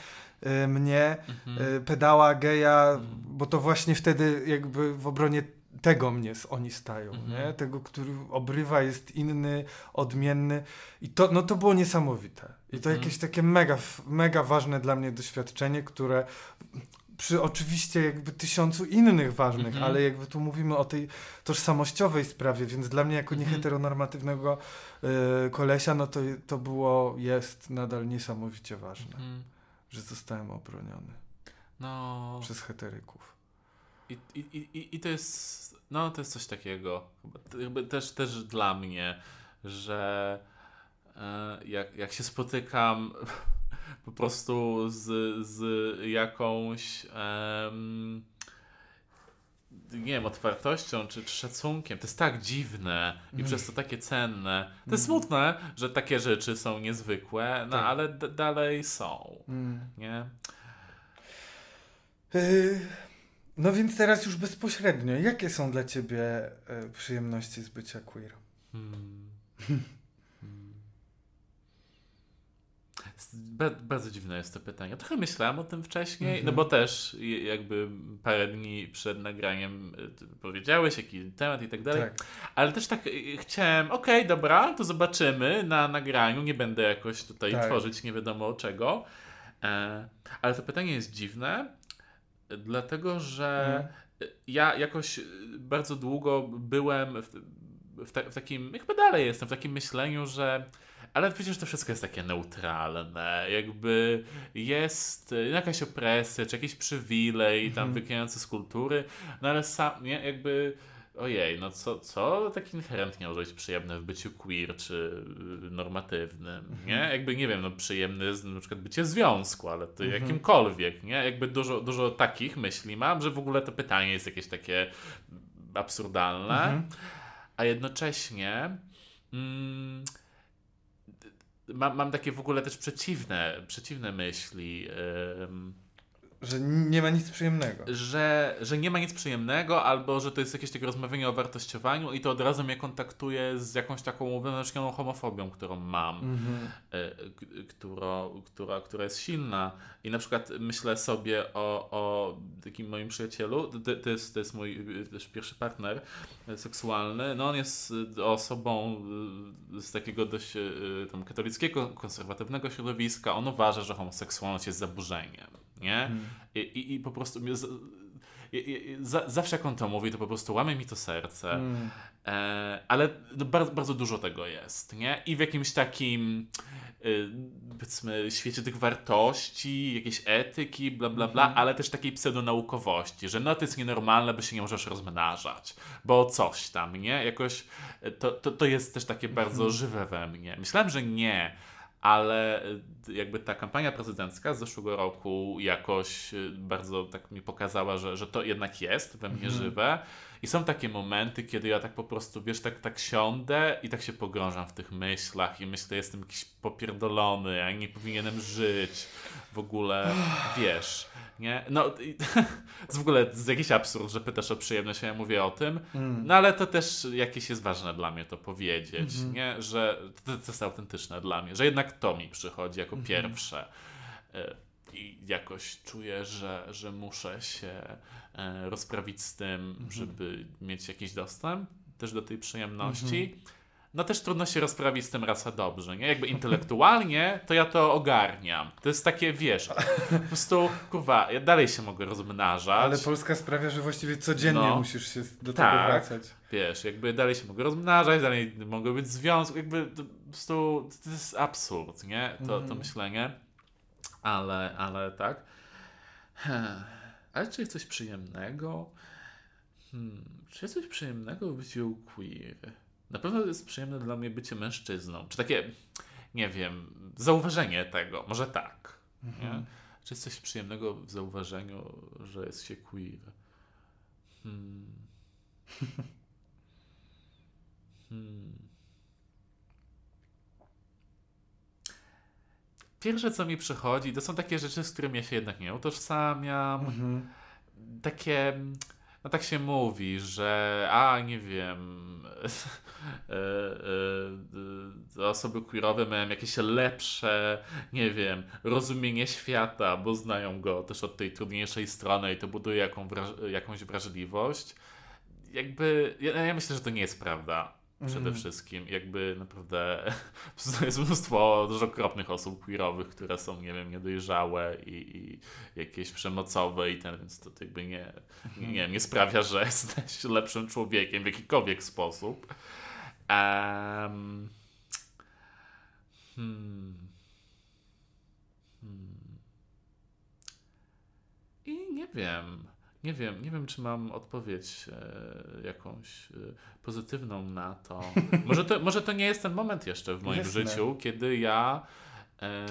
y, mnie, Mhm. y, pedała, geja, Mhm. bo to właśnie wtedy jakby w obronie tego mnie oni stają, Mhm. nie? Tego, który obrywa, jest inny, odmienny i to, no to było niesamowite. I to Mhm. jakieś takie mega, mega ważne dla mnie doświadczenie, które przy oczywiście jakby tysiącu innych ważnych, Mhm. ale jakby tu mówimy o tej tożsamościowej sprawie, więc dla mnie jako Mhm. nieheteronormatywnego y, kolesia, no to, to było, jest nadal niesamowicie ważne, Mhm. że zostałem obroniony No. przez heteryków. I, i, i, I to jest. No, to jest coś takiego. Jakby też, też dla mnie, że e, jak, jak się spotykam po prostu z, z jakąś. em, nie wiem, otwartością czy, czy szacunkiem. To jest tak dziwne i Mm. przez to takie cenne. To jest Mm. smutne, że takie rzeczy są niezwykłe, no Tak. ale dalej są. Mm. Nie? Y, no więc teraz już bezpośrednio, jakie są dla ciebie y, przyjemności z bycia queer? Hmm. Ba bardzo dziwne jest to pytanie. Trochę myślałem o tym wcześniej, Mhm. no bo też jakby parę dni przed nagraniem ty powiedziałeś, jaki temat i tak dalej, Tak. ale też tak y, chciałem, okej, dobra, to zobaczymy na nagraniu, nie będę jakoś tutaj Tak. tworzyć nie wiadomo czego, e, ale to pytanie jest dziwne, dlatego że Mhm. ja jakoś bardzo długo byłem w, w, ta, w takim, chyba dalej jestem, w takim myśleniu, że ale przecież to wszystko jest takie neutralne, jakby jest jakaś opresja, czy jakiś przywilej tam Mhm. wynikający z kultury, no ale sam, nie, jakby ojej, no co, co tak inherentnie może być przyjemne w byciu queer, czy y, normatywnym, nie? Mhm. Jakby, nie wiem, no przyjemne jest na przykład bycie w związku, ale to Mhm. jakimkolwiek, nie? Jakby dużo, dużo takich myśli mam, że w ogóle to pytanie jest jakieś takie absurdalne, Mhm. a jednocześnie mm, mam, mam takie w ogóle też przeciwne, przeciwne myśli. Że nie ma nic przyjemnego. że, że nie ma nic przyjemnego, albo że to jest jakieś takie rozmawianie o wartościowaniu i to od razu mnie kontaktuje z jakąś taką wewnętrzną homofobią, którą mam, Mhm. e, k- którą, która, która jest silna. I na przykład myślę sobie o, o takim moim przyjacielu, to, to, jest, to jest mój też pierwszy partner seksualny, no on jest osobą z takiego dość e, tam katolickiego, konserwatywnego środowiska, on uważa, że homoseksualność jest zaburzeniem, nie? Mhm. I, i, i po prostu i, i, za, zawsze jak on to mówi, to po prostu łamie mi to serce. Mm. E, ale no, bardzo, bardzo dużo tego jest, nie? I w jakimś takim y, powiedzmy świecie tych wartości, jakiejś etyki, bla bla bla, Mhm. ale też takiej pseudonaukowości, że no to jest nienormalne, bo się nie możesz rozmnażać, bo coś tam, nie? Jakoś e, to, to, to jest też takie bardzo Mhm. żywe we mnie. Myślałem, że nie, ale y, jakby ta kampania prezydencka z zeszłego roku jakoś y, bardzo tak mi pokazała, że, że to jednak jest we mnie Mhm. żywe. I są takie momenty, kiedy ja tak po prostu, wiesz, tak, tak siądę i tak się pogrążam w tych myślach i myślę, jestem jakiś popierdolony, ja nie powinienem żyć w ogóle, wiesz, nie? No, i, w ogóle jest jakiś absurd, że pytasz o przyjemność, a ja mówię o tym, Mm. no ale to też jakieś jest ważne dla mnie to powiedzieć, Mhm. nie? Że to, to jest autentyczne dla mnie, że jednak to mi przychodzi jako Mhm. pierwsze. E, I jakoś czuję, że, że muszę się rozprawić z tym, Mhm. żeby mieć jakiś dostęp też do tej przyjemności. No też trudno się rozprawić z tym rasa dobrze, nie? Jakby intelektualnie to ja to ogarniam. To jest takie, wiesz, po prostu, kurwa, ja dalej się mogę rozmnażać. Ale Polska sprawia, że właściwie codziennie No. musisz się do tego Tak. wracać. Wiesz, jakby dalej się mogę rozmnażać, dalej mogę być w związku, jakby to, po prostu to jest absurd, nie? To, to Mhm. myślenie. Ale, ale tak. Hmm. Ale czy jest coś przyjemnego? Hmm. Czy jest coś przyjemnego w byciu queer? Na pewno jest przyjemne dla mnie bycie mężczyzną. Czy takie, nie wiem, zauważenie tego, może tak. Mhm. Czy jest coś przyjemnego w zauważeniu, że jest się queer? Hmm. Hmm. Pierwsze, co mi przychodzi, to są takie rzeczy, z którymi ja się jednak nie utożsamiam. Mhm. Takie, no tak się mówi, że a nie wiem, e, e, osoby queerowe mają jakieś lepsze, nie wiem, rozumienie świata, bo znają go też od tej trudniejszej strony i to buduje jaką jakąś wrażliwość. Jakby, ja, ja myślę, że to nie jest prawda przede mm. wszystkim. Jakby naprawdę jest mnóstwo dużo okropnych osób queerowych, które są, nie wiem, niedojrzałe i, i jakieś przemocowe i ten, więc to jakby nie, nie, nie, nie sprawia, że jesteś lepszym człowiekiem w jakikolwiek sposób. Um, hmm. Hmm. I nie wiem. Nie wiem, nie wiem, czy mam odpowiedź e, jakąś e, pozytywną na to. Może to, może to nie jest ten moment jeszcze w moim Jasne. życiu, kiedy ja. E,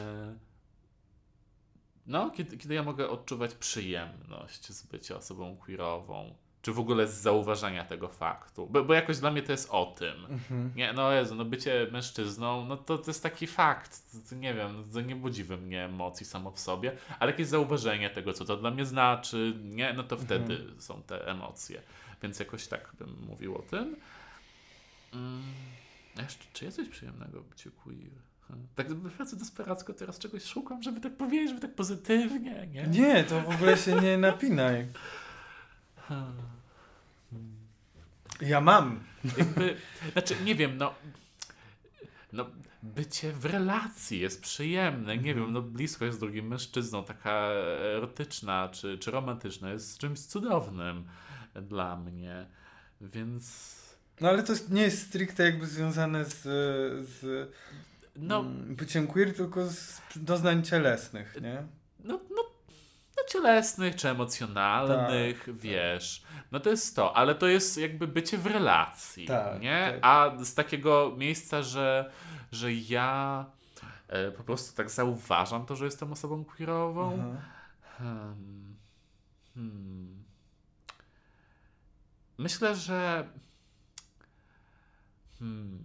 no, kiedy, kiedy ja mogę odczuwać przyjemność z bycia osobą queerową czy w ogóle z zauważania tego faktu. Bo, bo jakoś dla mnie to jest o tym. Mhm. Nie, no Jezu, no bycie mężczyzną, no to, to jest taki fakt. To, to nie wiem, to nie budzi we mnie emocji samo w sobie, ale jakieś zauważenie tego, co to dla mnie znaczy, nie, no to wtedy mhm. są te emocje. Więc jakoś tak bym mówił o tym. Mm, jeszcze, czy jest coś przyjemnego w byciu queer? Hmm. Tak bardzo desperacko teraz czegoś szukam, żeby tak powiedzieć, żeby tak pozytywnie, nie? Nie, to w ogóle się nie napinaj. Ja mam. Jakby, znaczy, nie wiem, no. No, bycie w relacji jest przyjemne. Nie wiem, no bliskość z drugim mężczyzną, taka erotyczna czy, czy romantyczna, jest czymś cudownym dla mnie. Więc. No ale to nie jest stricte jakby związane z, z no, mm, byciem queer, tylko z doznań cielesnych, nie? No no, cielesnych czy emocjonalnych, tak, wiesz. No to jest to, ale to jest jakby bycie w relacji, tak, nie? Tak. A z takiego miejsca, że, że ja e, po prostu tak zauważam to, że jestem osobą queerową. Mhm. Hmm. Hmm. Myślę, że hmm.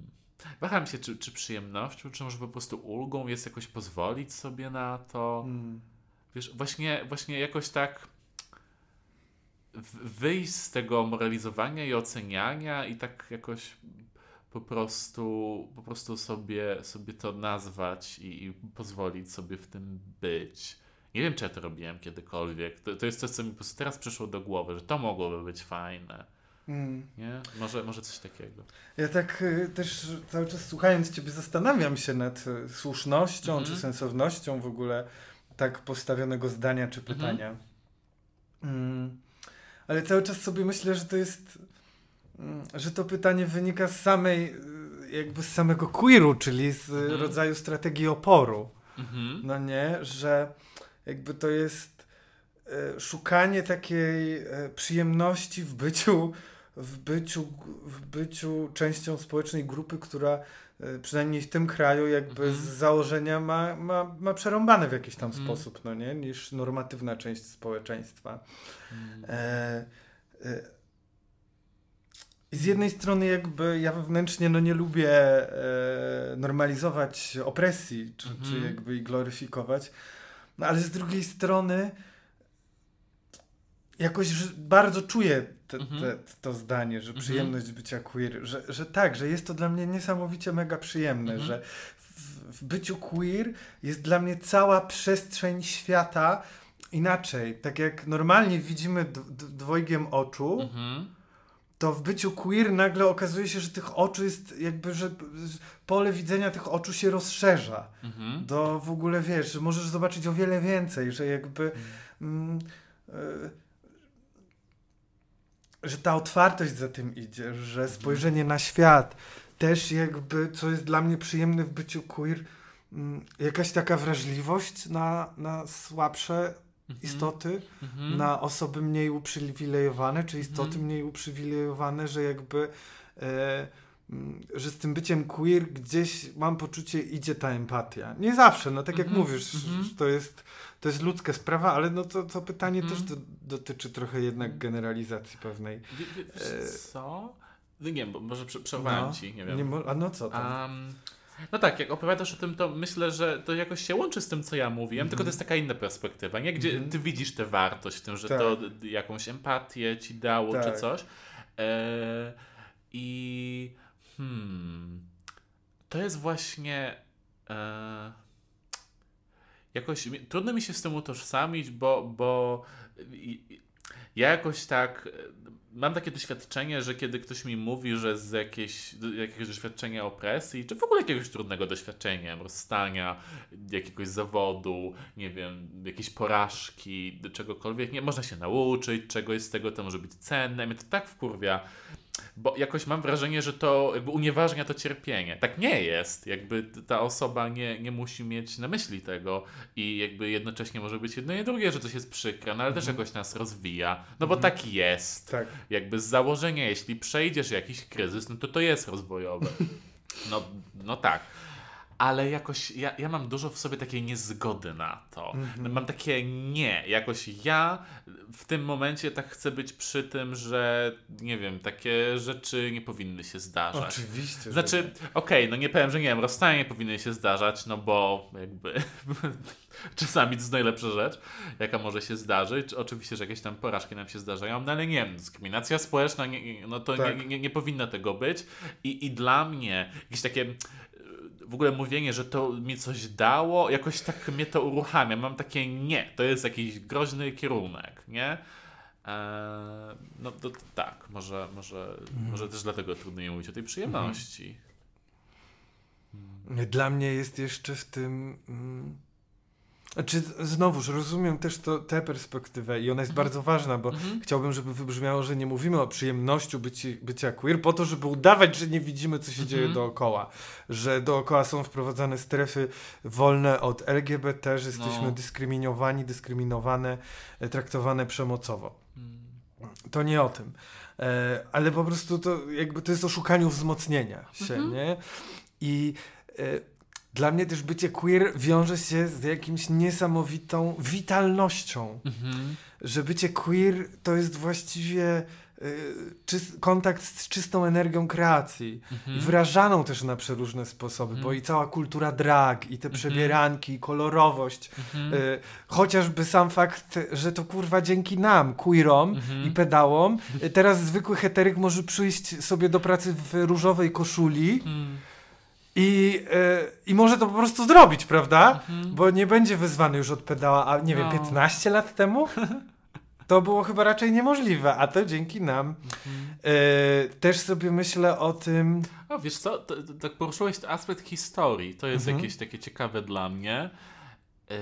Waham się, czy, czy przyjemnością, czy może po prostu ulgą jest jakoś pozwolić sobie na to. Hmm wiesz, właśnie, właśnie jakoś tak wyjść z tego moralizowania i oceniania i tak jakoś po prostu, po prostu sobie, sobie to nazwać i, i pozwolić sobie w tym być. Nie wiem, czy ja to robiłem kiedykolwiek. To, to jest coś, co mi po prostu teraz przyszło do głowy, że to mogłoby być fajne. Mm. Nie? Może, może coś takiego. Ja tak y, też cały czas słuchając Ciebie zastanawiam się nad y, słusznością mm -hmm. czy mhm. sensownością w ogóle tak postawionego zdania czy mhm. pytania. Mm. Ale cały czas sobie myślę, że to jest, mm, że to pytanie wynika z samej, y, jakby z samego queeru, czyli z mhm. rodzaju strategii oporu. Mhm. No nie, że jakby to jest y, szukanie takiej y, przyjemności w byciu, w byciu, w byciu częścią społecznej grupy, która E, przynajmniej w tym kraju jakby mhm. z założenia ma, ma, ma przerąbane w jakiś tam mhm. sposób, no nie? Niż normatywna część społeczeństwa. Mhm. E, e, z jednej strony jakby ja wewnętrznie no nie lubię e, normalizować opresji, czy, czy jakby i gloryfikować, no ale z drugiej strony jakoś bardzo czuję te, mhm. te, to zdanie, że mhm. przyjemność bycia queer, że, że tak, że jest to dla mnie niesamowicie mega przyjemne, mhm. że w, w, byciu queer jest dla mnie cała przestrzeń świata inaczej. Tak jak normalnie widzimy dwojgiem oczu, mhm. to w byciu queer nagle okazuje się, że tych oczu jest jakby, że pole widzenia tych oczu się rozszerza. Mhm. Do w ogóle wiesz, że możesz zobaczyć o wiele więcej, że jakby. Mhm. Mm, y że ta otwartość za tym idzie, że mhm. spojrzenie na świat też jakby, co jest dla mnie przyjemne w byciu queer, mm, jakaś taka wrażliwość na, na słabsze mhm. istoty, mhm. na osoby mniej uprzywilejowane, czy istoty mhm. mniej uprzywilejowane, że jakby e, mm, że z tym byciem queer gdzieś mam poczucie idzie ta empatia. Nie zawsze, no tak jak mhm. mówisz, to jest to jest ludzka sprawa, ale no to, to pytanie też mhm. do, dotyczy trochę jednak mhm. generalizacji pewnej. E, co? No nie wiem, bo może przerwałem no, ci, nie wiem. Nie, a no co tam? Um, No tak, jak opowiadasz o tym, to myślę, że to jakoś się łączy z tym, co ja mówiłem, mm -hmm. tylko to jest taka inna perspektywa, nie? Gdzie mm -hmm. ty widzisz tę wartość w tym, że tak. to jakąś empatię ci dało, tak. czy coś. E, I hmm, to jest właśnie e, jakoś trudno mi się z tym utożsamić, bo, bo ja jakoś tak mam takie doświadczenie, że kiedy ktoś mi mówi, że z jakieś, jakiegoś doświadczenia opresji, czy w ogóle jakiegoś trudnego doświadczenia, rozstania, jakiegoś zawodu, nie wiem, jakiejś porażki, czegokolwiek, nie można się nauczyć, czegoś z tego to może być cenne. Mnie to tak wkurwia, bo jakoś mam wrażenie, że to jakby unieważnia to cierpienie. Tak nie jest. Jakby ta osoba nie, nie musi mieć na myśli tego i jakby jednocześnie może być jedno i drugie, że coś jest przykre, no ale też mhm. jakoś nas rozwija. No bo mhm. tak jest. Tak. Jakby z założenia, jeśli przejdziesz jakiś kryzys, no to to jest rozwojowe. No, no tak ale jakoś ja, ja mam dużo w sobie takiej niezgody na to. Mm-hmm. Mam takie nie. Jakoś ja w tym momencie tak chcę być przy tym, że nie wiem, takie rzeczy nie powinny się zdarzać. Oczywiście. Znaczy, okej, okay, no nie powiem, że nie wiem, rozstanie nie powinny się zdarzać, no bo jakby czasami to jest najlepsza rzecz, jaka może się zdarzyć. Oczywiście, że jakieś tam porażki nam się zdarzają, no ale nie wiem, dyskryminacja społeczna, nie, no to tak. nie, nie, nie powinna tego być. I, I dla mnie jakieś takie w ogóle mówienie, że to mi coś dało, jakoś tak mnie to uruchamia. Mam takie nie, to jest jakiś groźny kierunek, nie? Eee, no to, to, tak, może, może, mhm. może też dlatego trudniej mówić o tej przyjemności. Mhm. Dla mnie jest jeszcze w tym. Mm znaczy, znowuż rozumiem też to, tę perspektywę i ona jest mhm. bardzo ważna, bo mhm. chciałbym, żeby wybrzmiało, że nie mówimy o przyjemności bycia, bycia queer po to, żeby udawać, że nie widzimy, co się dzieje mhm. dookoła. Że dookoła są wprowadzane strefy wolne od LGBT, że jesteśmy no. dyskryminowani, dyskryminowane, e, traktowane przemocowo. Mm. To nie o tym. E, ale po prostu to jakby to jest o szukaniu wzmocnienia się, mhm. nie? I e, dla mnie też bycie queer wiąże się z jakimś niesamowitą witalnością. Mhm. Że bycie queer to jest właściwie y, kontakt z czystą energią kreacji. Mhm. Wyrażaną też na przeróżne sposoby, mhm. bo i cała kultura drag, i te mhm. przebieranki, i kolorowość. Mhm. Y, chociażby sam fakt, że to kurwa dzięki nam, queerom mhm. i pedałom, y, teraz zwykły heteryk może przyjść sobie do pracy w różowej koszuli i, yy, I może to po prostu zrobić, prawda? Mhm. Bo nie będzie wyzwany już od pedała, a nie no. wiem, 15 lat temu? To było chyba raczej niemożliwe, a to dzięki nam. Mhm. Yy, też sobie myślę o tym. O, wiesz co, tak poruszyłeś aspekt historii. To jest mhm. jakieś takie ciekawe dla mnie. Yy,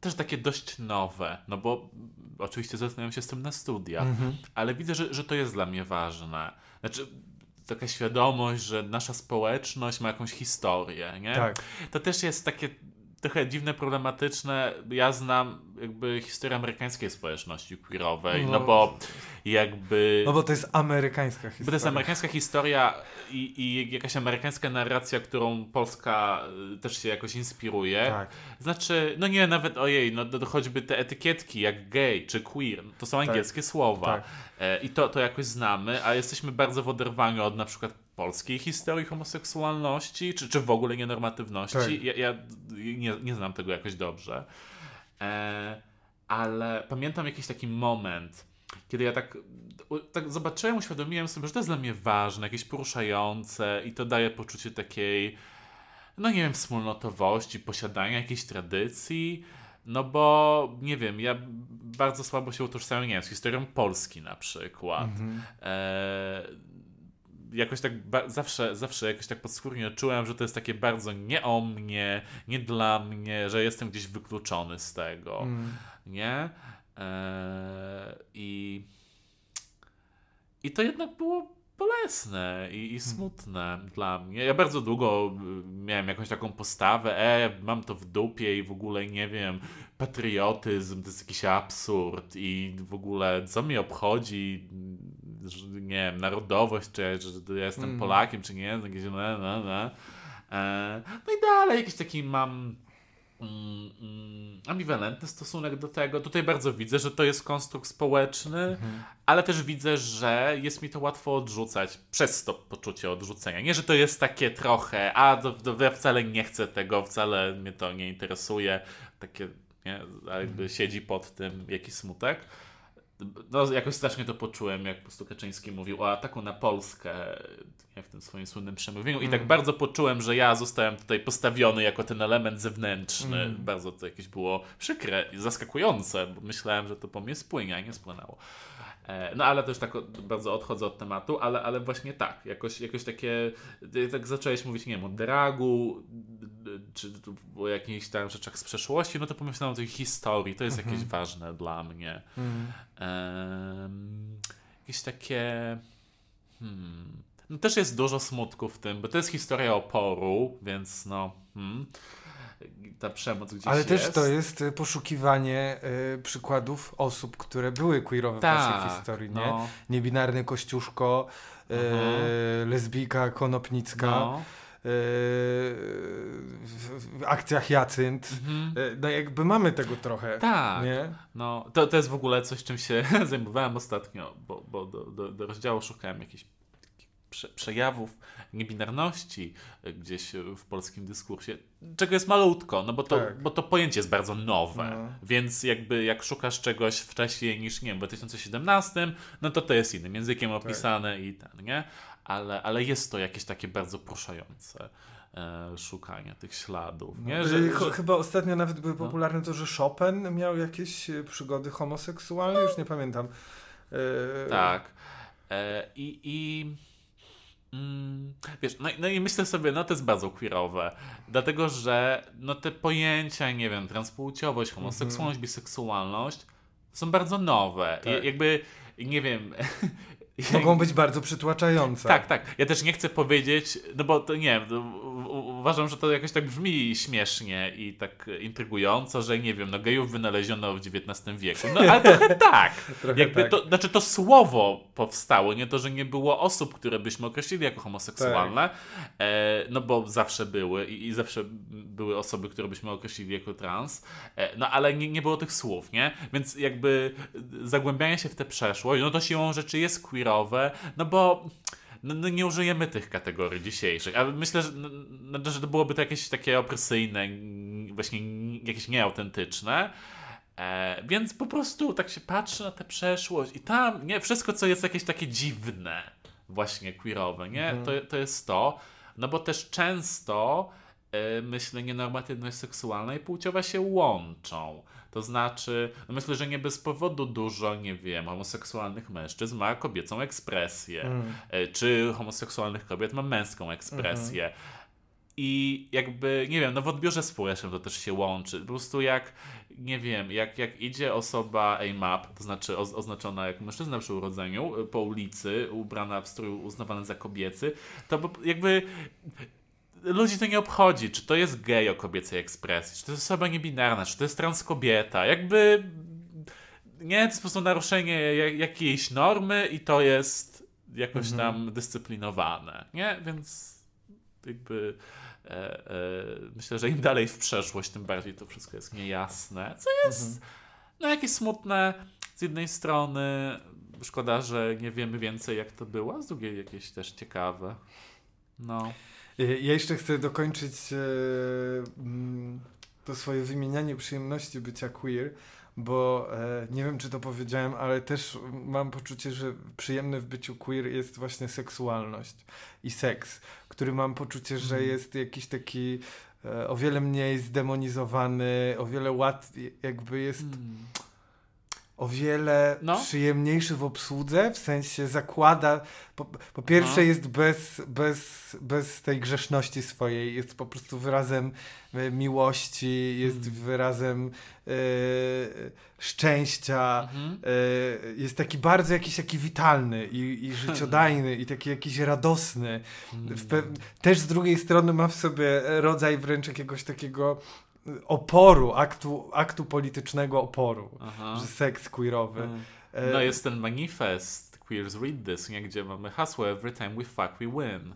też takie dość nowe, no bo oczywiście zastanawiam się z tym na studiach, mhm. ale widzę, że, że to jest dla mnie ważne. Znaczy, taka świadomość, że nasza społeczność ma jakąś historię, nie? Tak. To też jest takie trochę dziwne, problematyczne. Ja znam jakby historię amerykańskiej społeczności queerowej, no, no bo jakby... No bo to jest amerykańska historia. Bo to jest amerykańska historia i, i jakaś amerykańska narracja, którą Polska y, też się jakoś inspiruje. Tak. Znaczy, no nie, nawet ojej, no to choćby te etykietki jak gay czy queer, to są tak. angielskie tak. słowa. Tak. E, I to, to jakoś znamy, a jesteśmy bardzo w oderwaniu od na przykład polskiej historii homoseksualności, czy, czy w ogóle nienormatywności. Tak. Ja, ja nie, nie znam tego jakoś dobrze. E, ale pamiętam jakiś taki moment, kiedy ja tak, tak zobaczyłem, uświadomiłem sobie, że to jest dla mnie ważne, jakieś poruszające i to daje poczucie takiej, no nie wiem, wspólnotowości, posiadania jakiejś tradycji. No bo nie wiem, ja bardzo słabo się utożsamiam nie wiem, z historią Polski na przykład. Mm -hmm. e, jakoś tak zawsze, zawsze jakoś tak podskórnie czułem, że to jest takie bardzo nie o mnie, nie dla mnie, że jestem gdzieś wykluczony z tego. Mm. Nie? E, I i to jednak było bolesne i, i hmm. smutne hmm. dla mnie. Ja bardzo długo y, miałem jakąś taką postawę, e, mam to w dupie i w ogóle nie wiem, patriotyzm to jest jakiś absurd i w ogóle co mi obchodzi, nie wiem, narodowość, czy ja jestem hmm. Polakiem, czy nie, jakieś no, no, no. E, no i dalej jakiś taki mam mm, mm, ambiwalentny stosunek do tego. Tutaj bardzo widzę, że to jest konstrukt społeczny, mhm. ale też widzę, że jest mi to łatwo odrzucać przez to poczucie odrzucenia. Nie, że to jest takie trochę, a do, do, ja wcale nie chcę tego, wcale mnie to nie interesuje, takie, nie, jakby mhm. siedzi pod tym jakiś smutek no, jakoś strasznie to poczułem, jak po prostu Kaczyński mówił o ataku na Polskę w tym swoim słynnym przemówieniu mm. i tak mm. bardzo poczułem, że ja zostałem tutaj postawiony jako ten element zewnętrzny. Mm. Bardzo to jakieś było przykre i zaskakujące, bo myślałem, że to po mnie spłynie, a nie spłynęło. E, no ale też tak bardzo odchodzę od tematu, ale, ale właśnie tak, jakoś, jakoś takie, tak zacząłeś mówić, nie wiem, o dragu, czy o jakichś tam rzeczach z przeszłości, no to pomyślałem o tej historii, to jest mhm. jakieś ważne dla mnie. Mhm. Um, jakieś takie... Hmm, no też jest dużo smutku w tym, bo to jest historia oporu, więc no... Hmm ta przemoc gdzieś Ale też to jest y, poszukiwanie y, przykładów osób, które były queerowe tak, w naszej tak, historii, nie? No. Niebinarny Kościuszko, y, lesbijka Konopnicka. No. Y, w akcjach Jacynt. Mhm. Y, no jakby mamy tego trochę. Tak. Nie? No, to, to jest w ogóle coś, czym się zajmowałem ostatnio, bo, bo do, do, do rozdziału szukałem jakichś prze, przejawów niebinarności e, gdzieś w polskim dyskursie, czego jest malutko, no bo to, tak. bo to pojęcie jest bardzo nowe, no. więc jakby jak szukasz czegoś wcześniej niż, nie wiem, w 2017, no to to jest innym językiem tak. opisane tak. i ten, nie? Ale, ale jest to jakieś takie bardzo poruszające e, szukania tych śladów. Nie? No, że, że... Chyba ostatnio nawet były no. popularne to, że Chopin miał jakieś e, przygody homoseksualne, już nie pamiętam. E... Tak. E, I, i Mm, wiesz, no, no, i myślę sobie, no to jest bardzo queerowe, dlatego że no te pojęcia, nie wiem, transpłciowość, homoseksualność, mm-hmm. biseksualność są bardzo nowe. Tak. I, jakby, nie wiem, Mogą być bardzo przytłaczające. Tak, tak. Ja też nie chcę powiedzieć, no bo to nie uważam, że to jakoś tak brzmi śmiesznie i tak intrygująco, że nie wiem, no gejów wynaleziono w XIX wieku. No ale trochę tak. trochę Jakby tak. To, znaczy to słowo powstało, nie to, że nie było osób, które byśmy określili jako homoseksualne, tak. e, no bo zawsze były i, i, zawsze były osoby, które byśmy określili jako trans, e, no ale nie, nie było tych słów, nie? Więc jakby zagłębianie się w tę przeszłość, no to siłą rzeczy jest queerowe, no bo no, no, nie użyjemy tych kategorii dzisiejszych. Ale myślę, że, no, no, że to byłoby to jakieś takie opresyjne, właśnie jakieś nieautentyczne. E, więc po prostu tak się patrzy na tę przeszłość i tam, nie, wszystko co jest jakieś takie dziwne, właśnie queerowe, nie, mhm. to, to jest to. No bo też często e, myślenie normatywność seksualna i płciowa się łączą. To znaczy, no myślę, że nie bez powodu dużo, nie wiem, homoseksualnych mężczyzn ma kobiecą ekspresję, mm. E, czy homoseksualnych kobiet ma męską ekspresję. Mm -hmm. I jakby, nie wiem, no w odbiorze społecznym to też się łączy. Po prostu jak, nie wiem, jak, jak idzie osoba AMAP, to znaczy oznaczona jak mężczyzna przy urodzeniu, e, po ulicy, ubrana w strój uznawany za kobiecy, to jakby ludzi to nie obchodzi, czy to jest gej o kobiecej ekspresji, czy to jest osoba niebinarna, czy to jest trans kobieta. Jakby nie, to jest po prostu naruszenie jakiejś normy i to jest jakoś mhm. tam dyscyplinowane, nie? Więc jakby e, e, myślę, że im dalej w przeszłość, tym bardziej to wszystko jest niejasne, co jest mhm. no jakieś smutne z jednej strony, szkoda, że nie wiemy więcej jak to było, a z drugiej jakieś też ciekawe. No. Y, ja jeszcze chcę dokończyć e, mm, to swoje wymienianie przyjemności bycia queer, bo e, nie wiem, czy to powiedziałem, ale też mam poczucie, że przyjemne w byciu queer jest właśnie seksualność i seks, który mam poczucie, że mm. jest jakiś taki e, o wiele mniej zdemonizowany, o wiele łatwiej, jakby jest. Mm o wiele no. przyjemniejszy w obsłudze, w sensie zakłada, po, po pierwsze no. jest bez, bez, bez tej grzeszności swojej, jest po prostu wyrazem e, miłości, jest mm. wyrazem e, szczęścia, mm. e, jest taki bardzo jakiś taki witalny i, i życiodajny i taki jakiś radosny. Mm. też z drugiej strony ma w sobie rodzaj wręcz jakiegoś takiego oporu, aktu, aktu politycznego oporu, Aha. że seks queerowy. Mm. No jest ten manifest Queers Read This, nie? gdzie mamy hasło Every time we fuck, we win.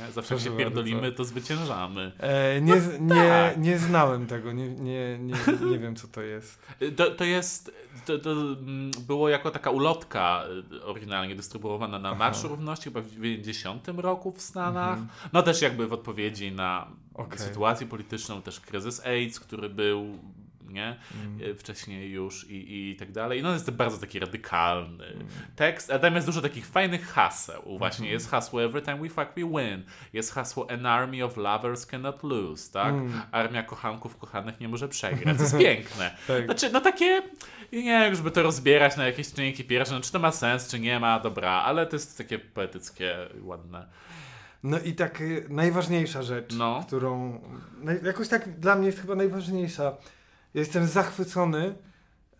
Nie? Zawsze jak się Proszę pierdolimy, bardzo. to zwyciężamy. E, nie, z- nie, tak. nie znałem tego, nie, nie, nie, nie wiem co to jest. To, to jest, to, to mm, było jako taka ulotka y, oryginalnie dystrybuowana na Marszu Równości chyba w 90 roku w Stanach. No też jakby w odpowiedzi na Okej. sytuację polityczną, też kryzys AIDS, który był nie? Mm. Y, wcześniej już i, i tak dalej. No jest to bardzo taki radykalny tekst, a tam jest dużo takich fajnych haseł. Właśnie jest hasło Every time we fuck we win. Jest hasło An army of lovers cannot lose, tak? Armia kochanków kochanych nie może przegrać. To jest piękne. Tak. Znaczy, no takie, nie wiem, żeby to rozbierać na jakieś czynniki pierwsze, no czy to ma sens, czy nie ma, dobra, ale to jest takie poetyckie, ładne. No i tak y, najważniejsza rzecz, No. którą jakoś tak dla mnie jest chyba najważniejsza. Jestem zachwycony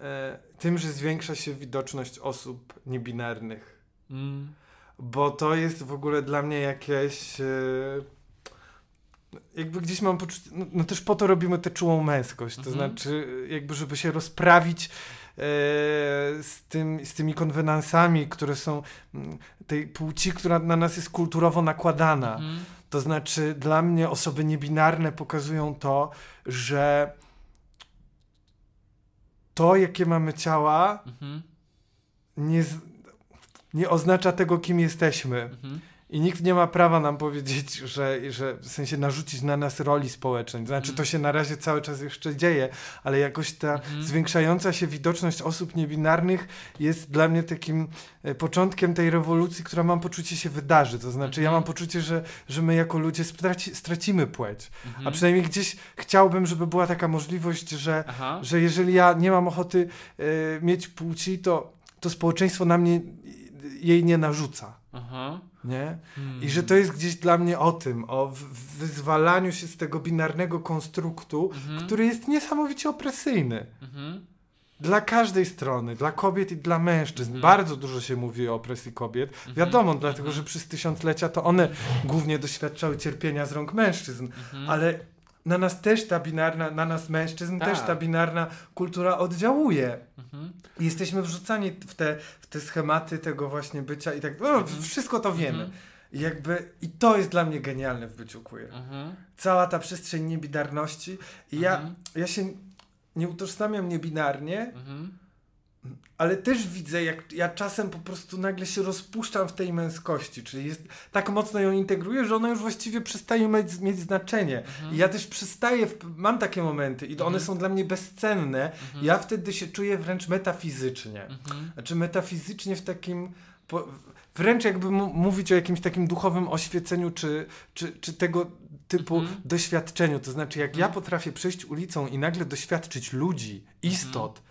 e, tym, że zwiększa się widoczność osób niebinarnych. Mm. Bo to jest w ogóle dla mnie jakieś. E, jakby gdzieś mam poczucie. No, no też po to robimy tę czułą męskość. To Mhm. znaczy, jakby, żeby się rozprawić. e, Z, tym, z tymi konwenansami, które są mm, tej płci, która na nas jest kulturowo nakładana. Mm. To znaczy, dla mnie osoby niebinarne pokazują to, że to, jakie mamy ciała, Mhm. nie, nie oznacza tego, kim jesteśmy. Mhm. I nikt nie ma prawa nam powiedzieć, że, że w sensie narzucić na nas roli społecznej. Znaczy, to się na razie cały czas jeszcze dzieje, ale jakoś ta zwiększająca się widoczność osób niebinarnych jest dla mnie takim e, początkiem tej rewolucji, która mam poczucie się wydarzy. To znaczy, ja mam poczucie, że, że my jako ludzie straci, stracimy płeć. A przynajmniej gdzieś chciałbym, żeby była taka możliwość, że, Aha. że jeżeli ja nie mam ochoty e, mieć płci, to, to społeczeństwo na mnie jej nie narzuca. Aha. Nie? Hmm. I że to jest gdzieś dla mnie o tym, o wyzwalaniu się z tego binarnego konstruktu, Mhm. który jest niesamowicie opresyjny. Mhm. Dla każdej strony, dla kobiet i dla mężczyzn. Mhm. Bardzo dużo się mówi o opresji kobiet. Wiadomo, dlatego że przez tysiąclecia to one głównie doświadczały cierpienia z rąk mężczyzn, ale na nas też ta binarna, na nas mężczyzn Tak. też ta binarna kultura oddziałuje. Mhm. I jesteśmy wrzucani w te, w te schematy tego właśnie bycia i tak, no, wszystko to wiemy. I jakby, i to jest dla mnie genialne w byciu queer. Mhm. Cała ta przestrzeń niebinarności i ja, Mhm. ja się nie utożsamiam niebinarnie, Mhm. Ale też widzę, jak ja czasem po prostu nagle się rozpuszczam w tej męskości, czyli jest, tak mocno ją integruję, że ona już właściwie przestaje mieć, mieć znaczenie. I ja też przestaję, mam takie momenty i one są dla mnie bezcenne. Ja wtedy się czuję wręcz metafizycznie. Mhm. Znaczy metafizycznie w takim, po, wręcz jakby mówić o jakimś takim duchowym oświeceniu, czy, czy, czy tego typu Mhm. doświadczeniu. To znaczy, jak ja potrafię przejść ulicą i nagle doświadczyć ludzi, istot,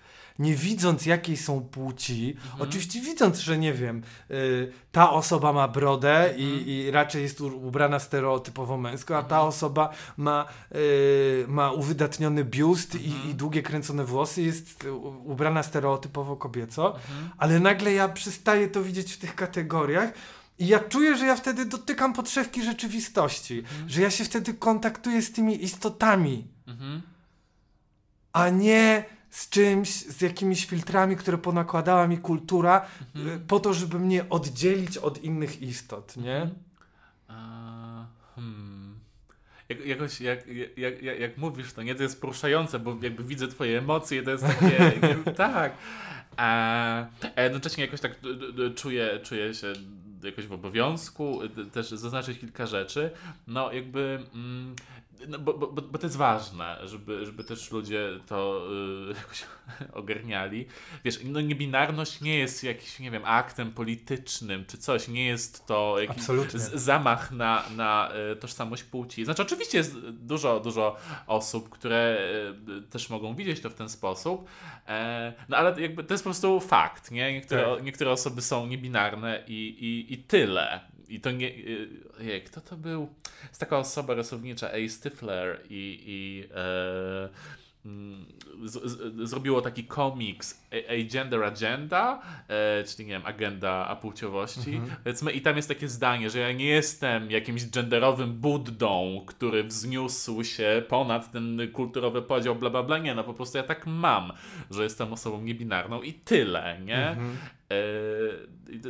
nie widząc jakiej są płci, oczywiście widząc, że nie wiem, y, ta osoba ma brodę i, i raczej jest ubrana stereotypowo męsko, a ta osoba ma, y, ma uwydatniony biust i, i długie kręcone włosy, jest ubrana stereotypowo kobieco, ale nagle ja przestaję to widzieć w tych kategoriach. I ja czuję, że ja wtedy dotykam podszewki rzeczywistości, że ja się wtedy kontaktuję z tymi istotami, Mhm. a nie z czymś, z jakimiś filtrami, które ponakładała mi kultura, y, po to, żeby mnie oddzielić od innych istot, nie? A, hmm. Jak, jakoś, jak, jak, jak, jak mówisz to, nie, to jest poruszające, bo jakby widzę twoje emocje, to jest takie, nie, tak. A, a jednocześnie jakoś tak czuję, czuję się jakoś w obowiązku też zaznaczyć kilka rzeczy. No jakby, mm, no, bo, bo, bo to jest ważne, żeby, żeby też ludzie to y, jakoś ogarniali. Wiesz, no niebinarność nie jest jakimś, nie wiem, aktem politycznym czy coś, nie jest to jakiś zamach na, na e, tożsamość płci. Znaczy, oczywiście jest dużo, dużo osób, które e, też mogą widzieć to w ten sposób, e, no ale jakby to jest po prostu fakt, nie? Niektóre, Tak. niektóre osoby są niebinarne i, i, i tyle. I to nie. e, Ojej, kto to był? Jest taka osoba rysownicza, A. Stifler i. i e, mm, z, z, zrobiło taki komiks A, A Gender Agenda, e, czyli nie wiem, agenda apłciowości. Powiedzmy, I tam jest takie zdanie, że ja nie jestem jakimś genderowym Buddą, który wzniósł się ponad ten kulturowy podział, bla bla bla. Nie, no po prostu ja tak mam, że jestem osobą niebinarną i tyle, nie? E,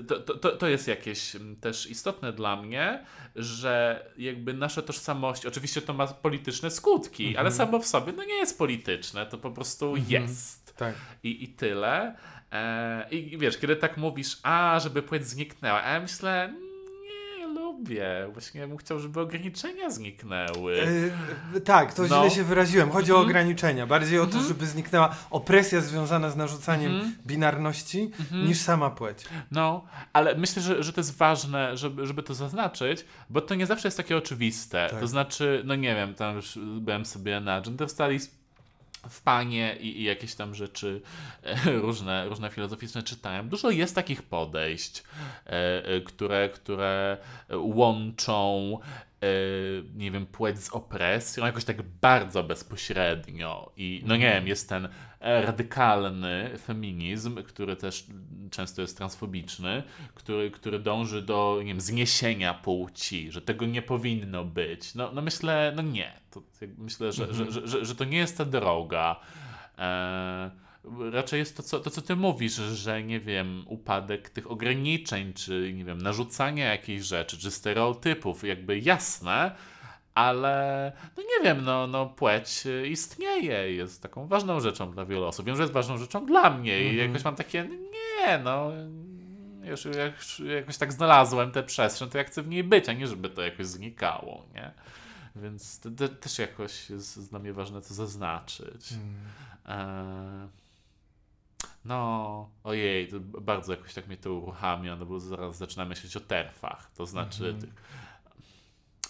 to, to, to jest jakieś też istotne dla mnie, że jakby nasza tożsamość, oczywiście to ma polityczne skutki, mhm. ale samo w sobie no nie jest polityczne, to po prostu mhm. jest. Tak. I, I tyle. E, I wiesz, kiedy tak mówisz, a żeby płeć zniknęła, a ja myślę, lubię. Właśnie bym chciał, żeby ograniczenia zniknęły. Yy, tak, to no. źle się wyraziłem. Chodzi mm -hmm. o mhm. ograniczenia. Bardziej o to, mm -hmm. żeby zniknęła opresja związana z narzucaniem mm -hmm. binarności mhm. niż sama płeć. No, ale myślę, że, że to jest ważne, żeby, żeby to zaznaczyć, bo to nie zawsze jest takie oczywiste. Tak. To znaczy, no nie wiem, tam już byłem sobie na Gender Studies w panie i, i, jakieś tam rzeczy e, różne, różne filozoficzne czytałem. Dużo jest takich podejść, e, e, które, które łączą nie wiem, płeć z opresją, jakoś tak bardzo bezpośrednio. I no nie wiem, jest ten radykalny feminizm, który też często jest transfobiczny, który, który dąży do nie wiem, zniesienia płci, że tego nie powinno być. No, no myślę, no nie. To, myślę, że, mhm. że, że, że, to nie jest ta droga. E, raczej jest to co, to, co ty mówisz, że nie wiem, upadek tych ograniczeń, czy nie wiem, narzucania jakichś rzeczy, czy stereotypów, jakby jasne, ale no nie wiem, no, no płeć istnieje, jest taką ważną rzeczą dla wielu osób. Wiem, że jest ważną rzeczą dla mnie i mhm. jakoś mam takie, nie, no już jak, jakoś tak znalazłem tę przestrzeń, to ja chcę w niej być, a nie żeby to jakoś znikało, nie? Więc to, to też jakoś jest dla mnie ważne to zaznaczyć. Hmm. E, no, ojej, to bardzo jakoś tak mnie to uruchamia, no bo zaraz zaczynam myśleć o terfach, to znaczy mm -hmm. tych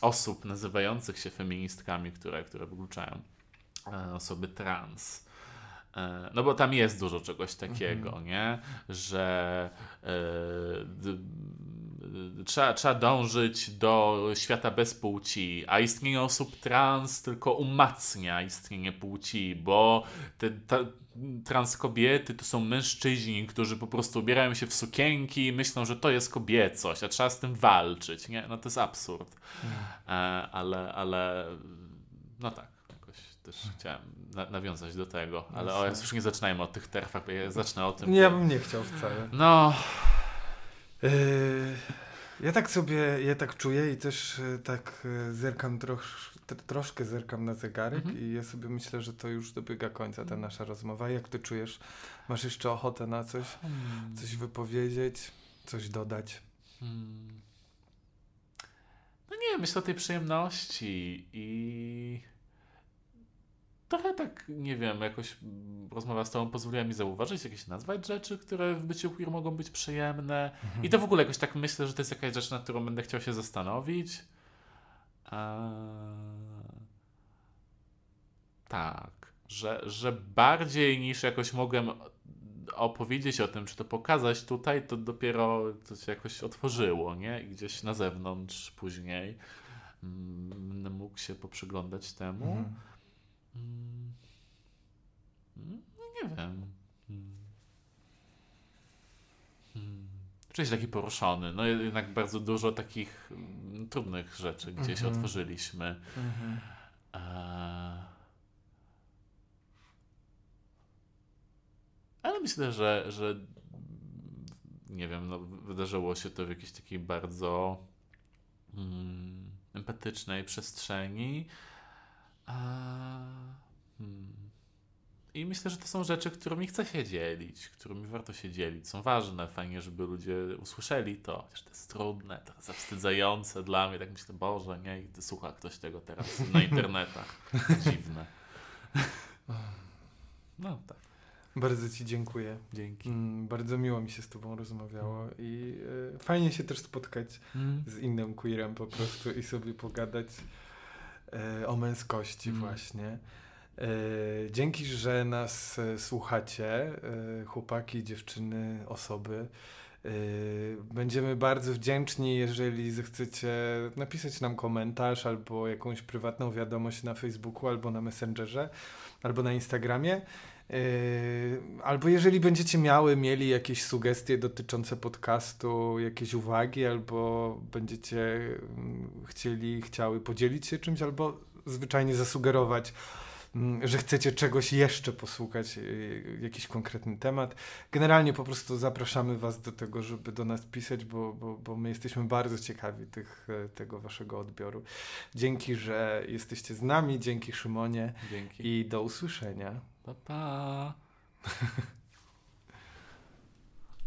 osób nazywających się feministkami, które, które wykluczają e, osoby trans. E, no bo tam jest dużo czegoś takiego, mhm. nie? Że e, trzeba, trzeba dążyć do świata bez płci, a istnienie osób trans tylko umacnia istnienie płci, bo te, ta, trans kobiety to są mężczyźni, którzy po prostu ubierają się w sukienki i myślą, że to jest kobiecość, a trzeba z tym walczyć, nie? No to jest absurd. E, ale, ale no tak, jakoś też chciałem na, nawiązać do tego, ale o, już nie zaczynajmy od tych terfach, ja zacznę o tym. Nie, ja bym nie chciał wcale. No... Yy... Ja tak sobie, ja tak czuję i też e, tak e, zerkam trosz, troszkę zerkam na zegarek mhm. i ja sobie myślę, że to już dobiega końca ta nasza rozmowa. Jak ty czujesz? Masz jeszcze ochotę na coś? Hmm. Coś wypowiedzieć? Coś dodać? Hmm. No nie, myślę o tej przyjemności i trochę tak, nie wiem, jakoś rozmowa z tobą pozwoliła mi zauważyć, jakieś nazwać rzeczy, które w byciu queer mogą być przyjemne. Mhm. I to w ogóle jakoś tak myślę, że to jest jakaś rzecz, nad którą będę chciał się zastanowić. Eee... Tak, że, że bardziej niż jakoś mogłem opowiedzieć o tym, czy to pokazać tutaj, to dopiero to się jakoś otworzyło, nie? I gdzieś na zewnątrz później mm, mógł się poprzyglądać temu. Mhm. Mm. No nie wiem. Hmm. Hmm. Czuję się taki poruszony. No jednak bardzo dużo takich mm, trudnych rzeczy gdzieś mm -hmm. otworzyliśmy. Mm -hmm. Ale myślę, że, że nie wiem, no, wydarzyło się to w jakiejś takiej bardzo mm, empatycznej przestrzeni. Hmm. I myślę, że to są rzeczy, którymi chcę się dzielić, którymi warto się dzielić. Są ważne, fajnie, żeby ludzie usłyszeli to. Chociaż to jest trudne, to zawstydzające dla mnie. Tak myślę, Boże, nie? I słucha ktoś tego teraz na internetach. Dziwne. No tak. Bardzo Ci dziękuję. Dzięki. Mm, bardzo miło mi się z Tobą rozmawiało i y, fajnie się też spotkać mm. z innym queerem po prostu i sobie pogadać o męskości mm. właśnie. E, dzięki, że nas e, słuchacie, chłopaki, dziewczyny, osoby. Będziemy bardzo wdzięczni, jeżeli zechcecie napisać nam komentarz albo jakąś prywatną wiadomość na Facebooku, albo na Messengerze, albo na Instagramie. Albo jeżeli będziecie miały, mieli jakieś sugestie dotyczące podcastu, jakieś uwagi, albo będziecie mm, chcieli, chciały podzielić się czymś, albo zwyczajnie zasugerować mm, że chcecie czegoś jeszcze posłuchać, y, jakiś konkretny temat. Generalnie po prostu zapraszamy Was do tego, żeby do nas pisać, bo, bo, bo my jesteśmy bardzo ciekawi tych, e, tego Waszego odbioru. Dzięki, że jesteście z nami, dzięki Szymonie Dzięki. i do usłyszenia. 빠빠.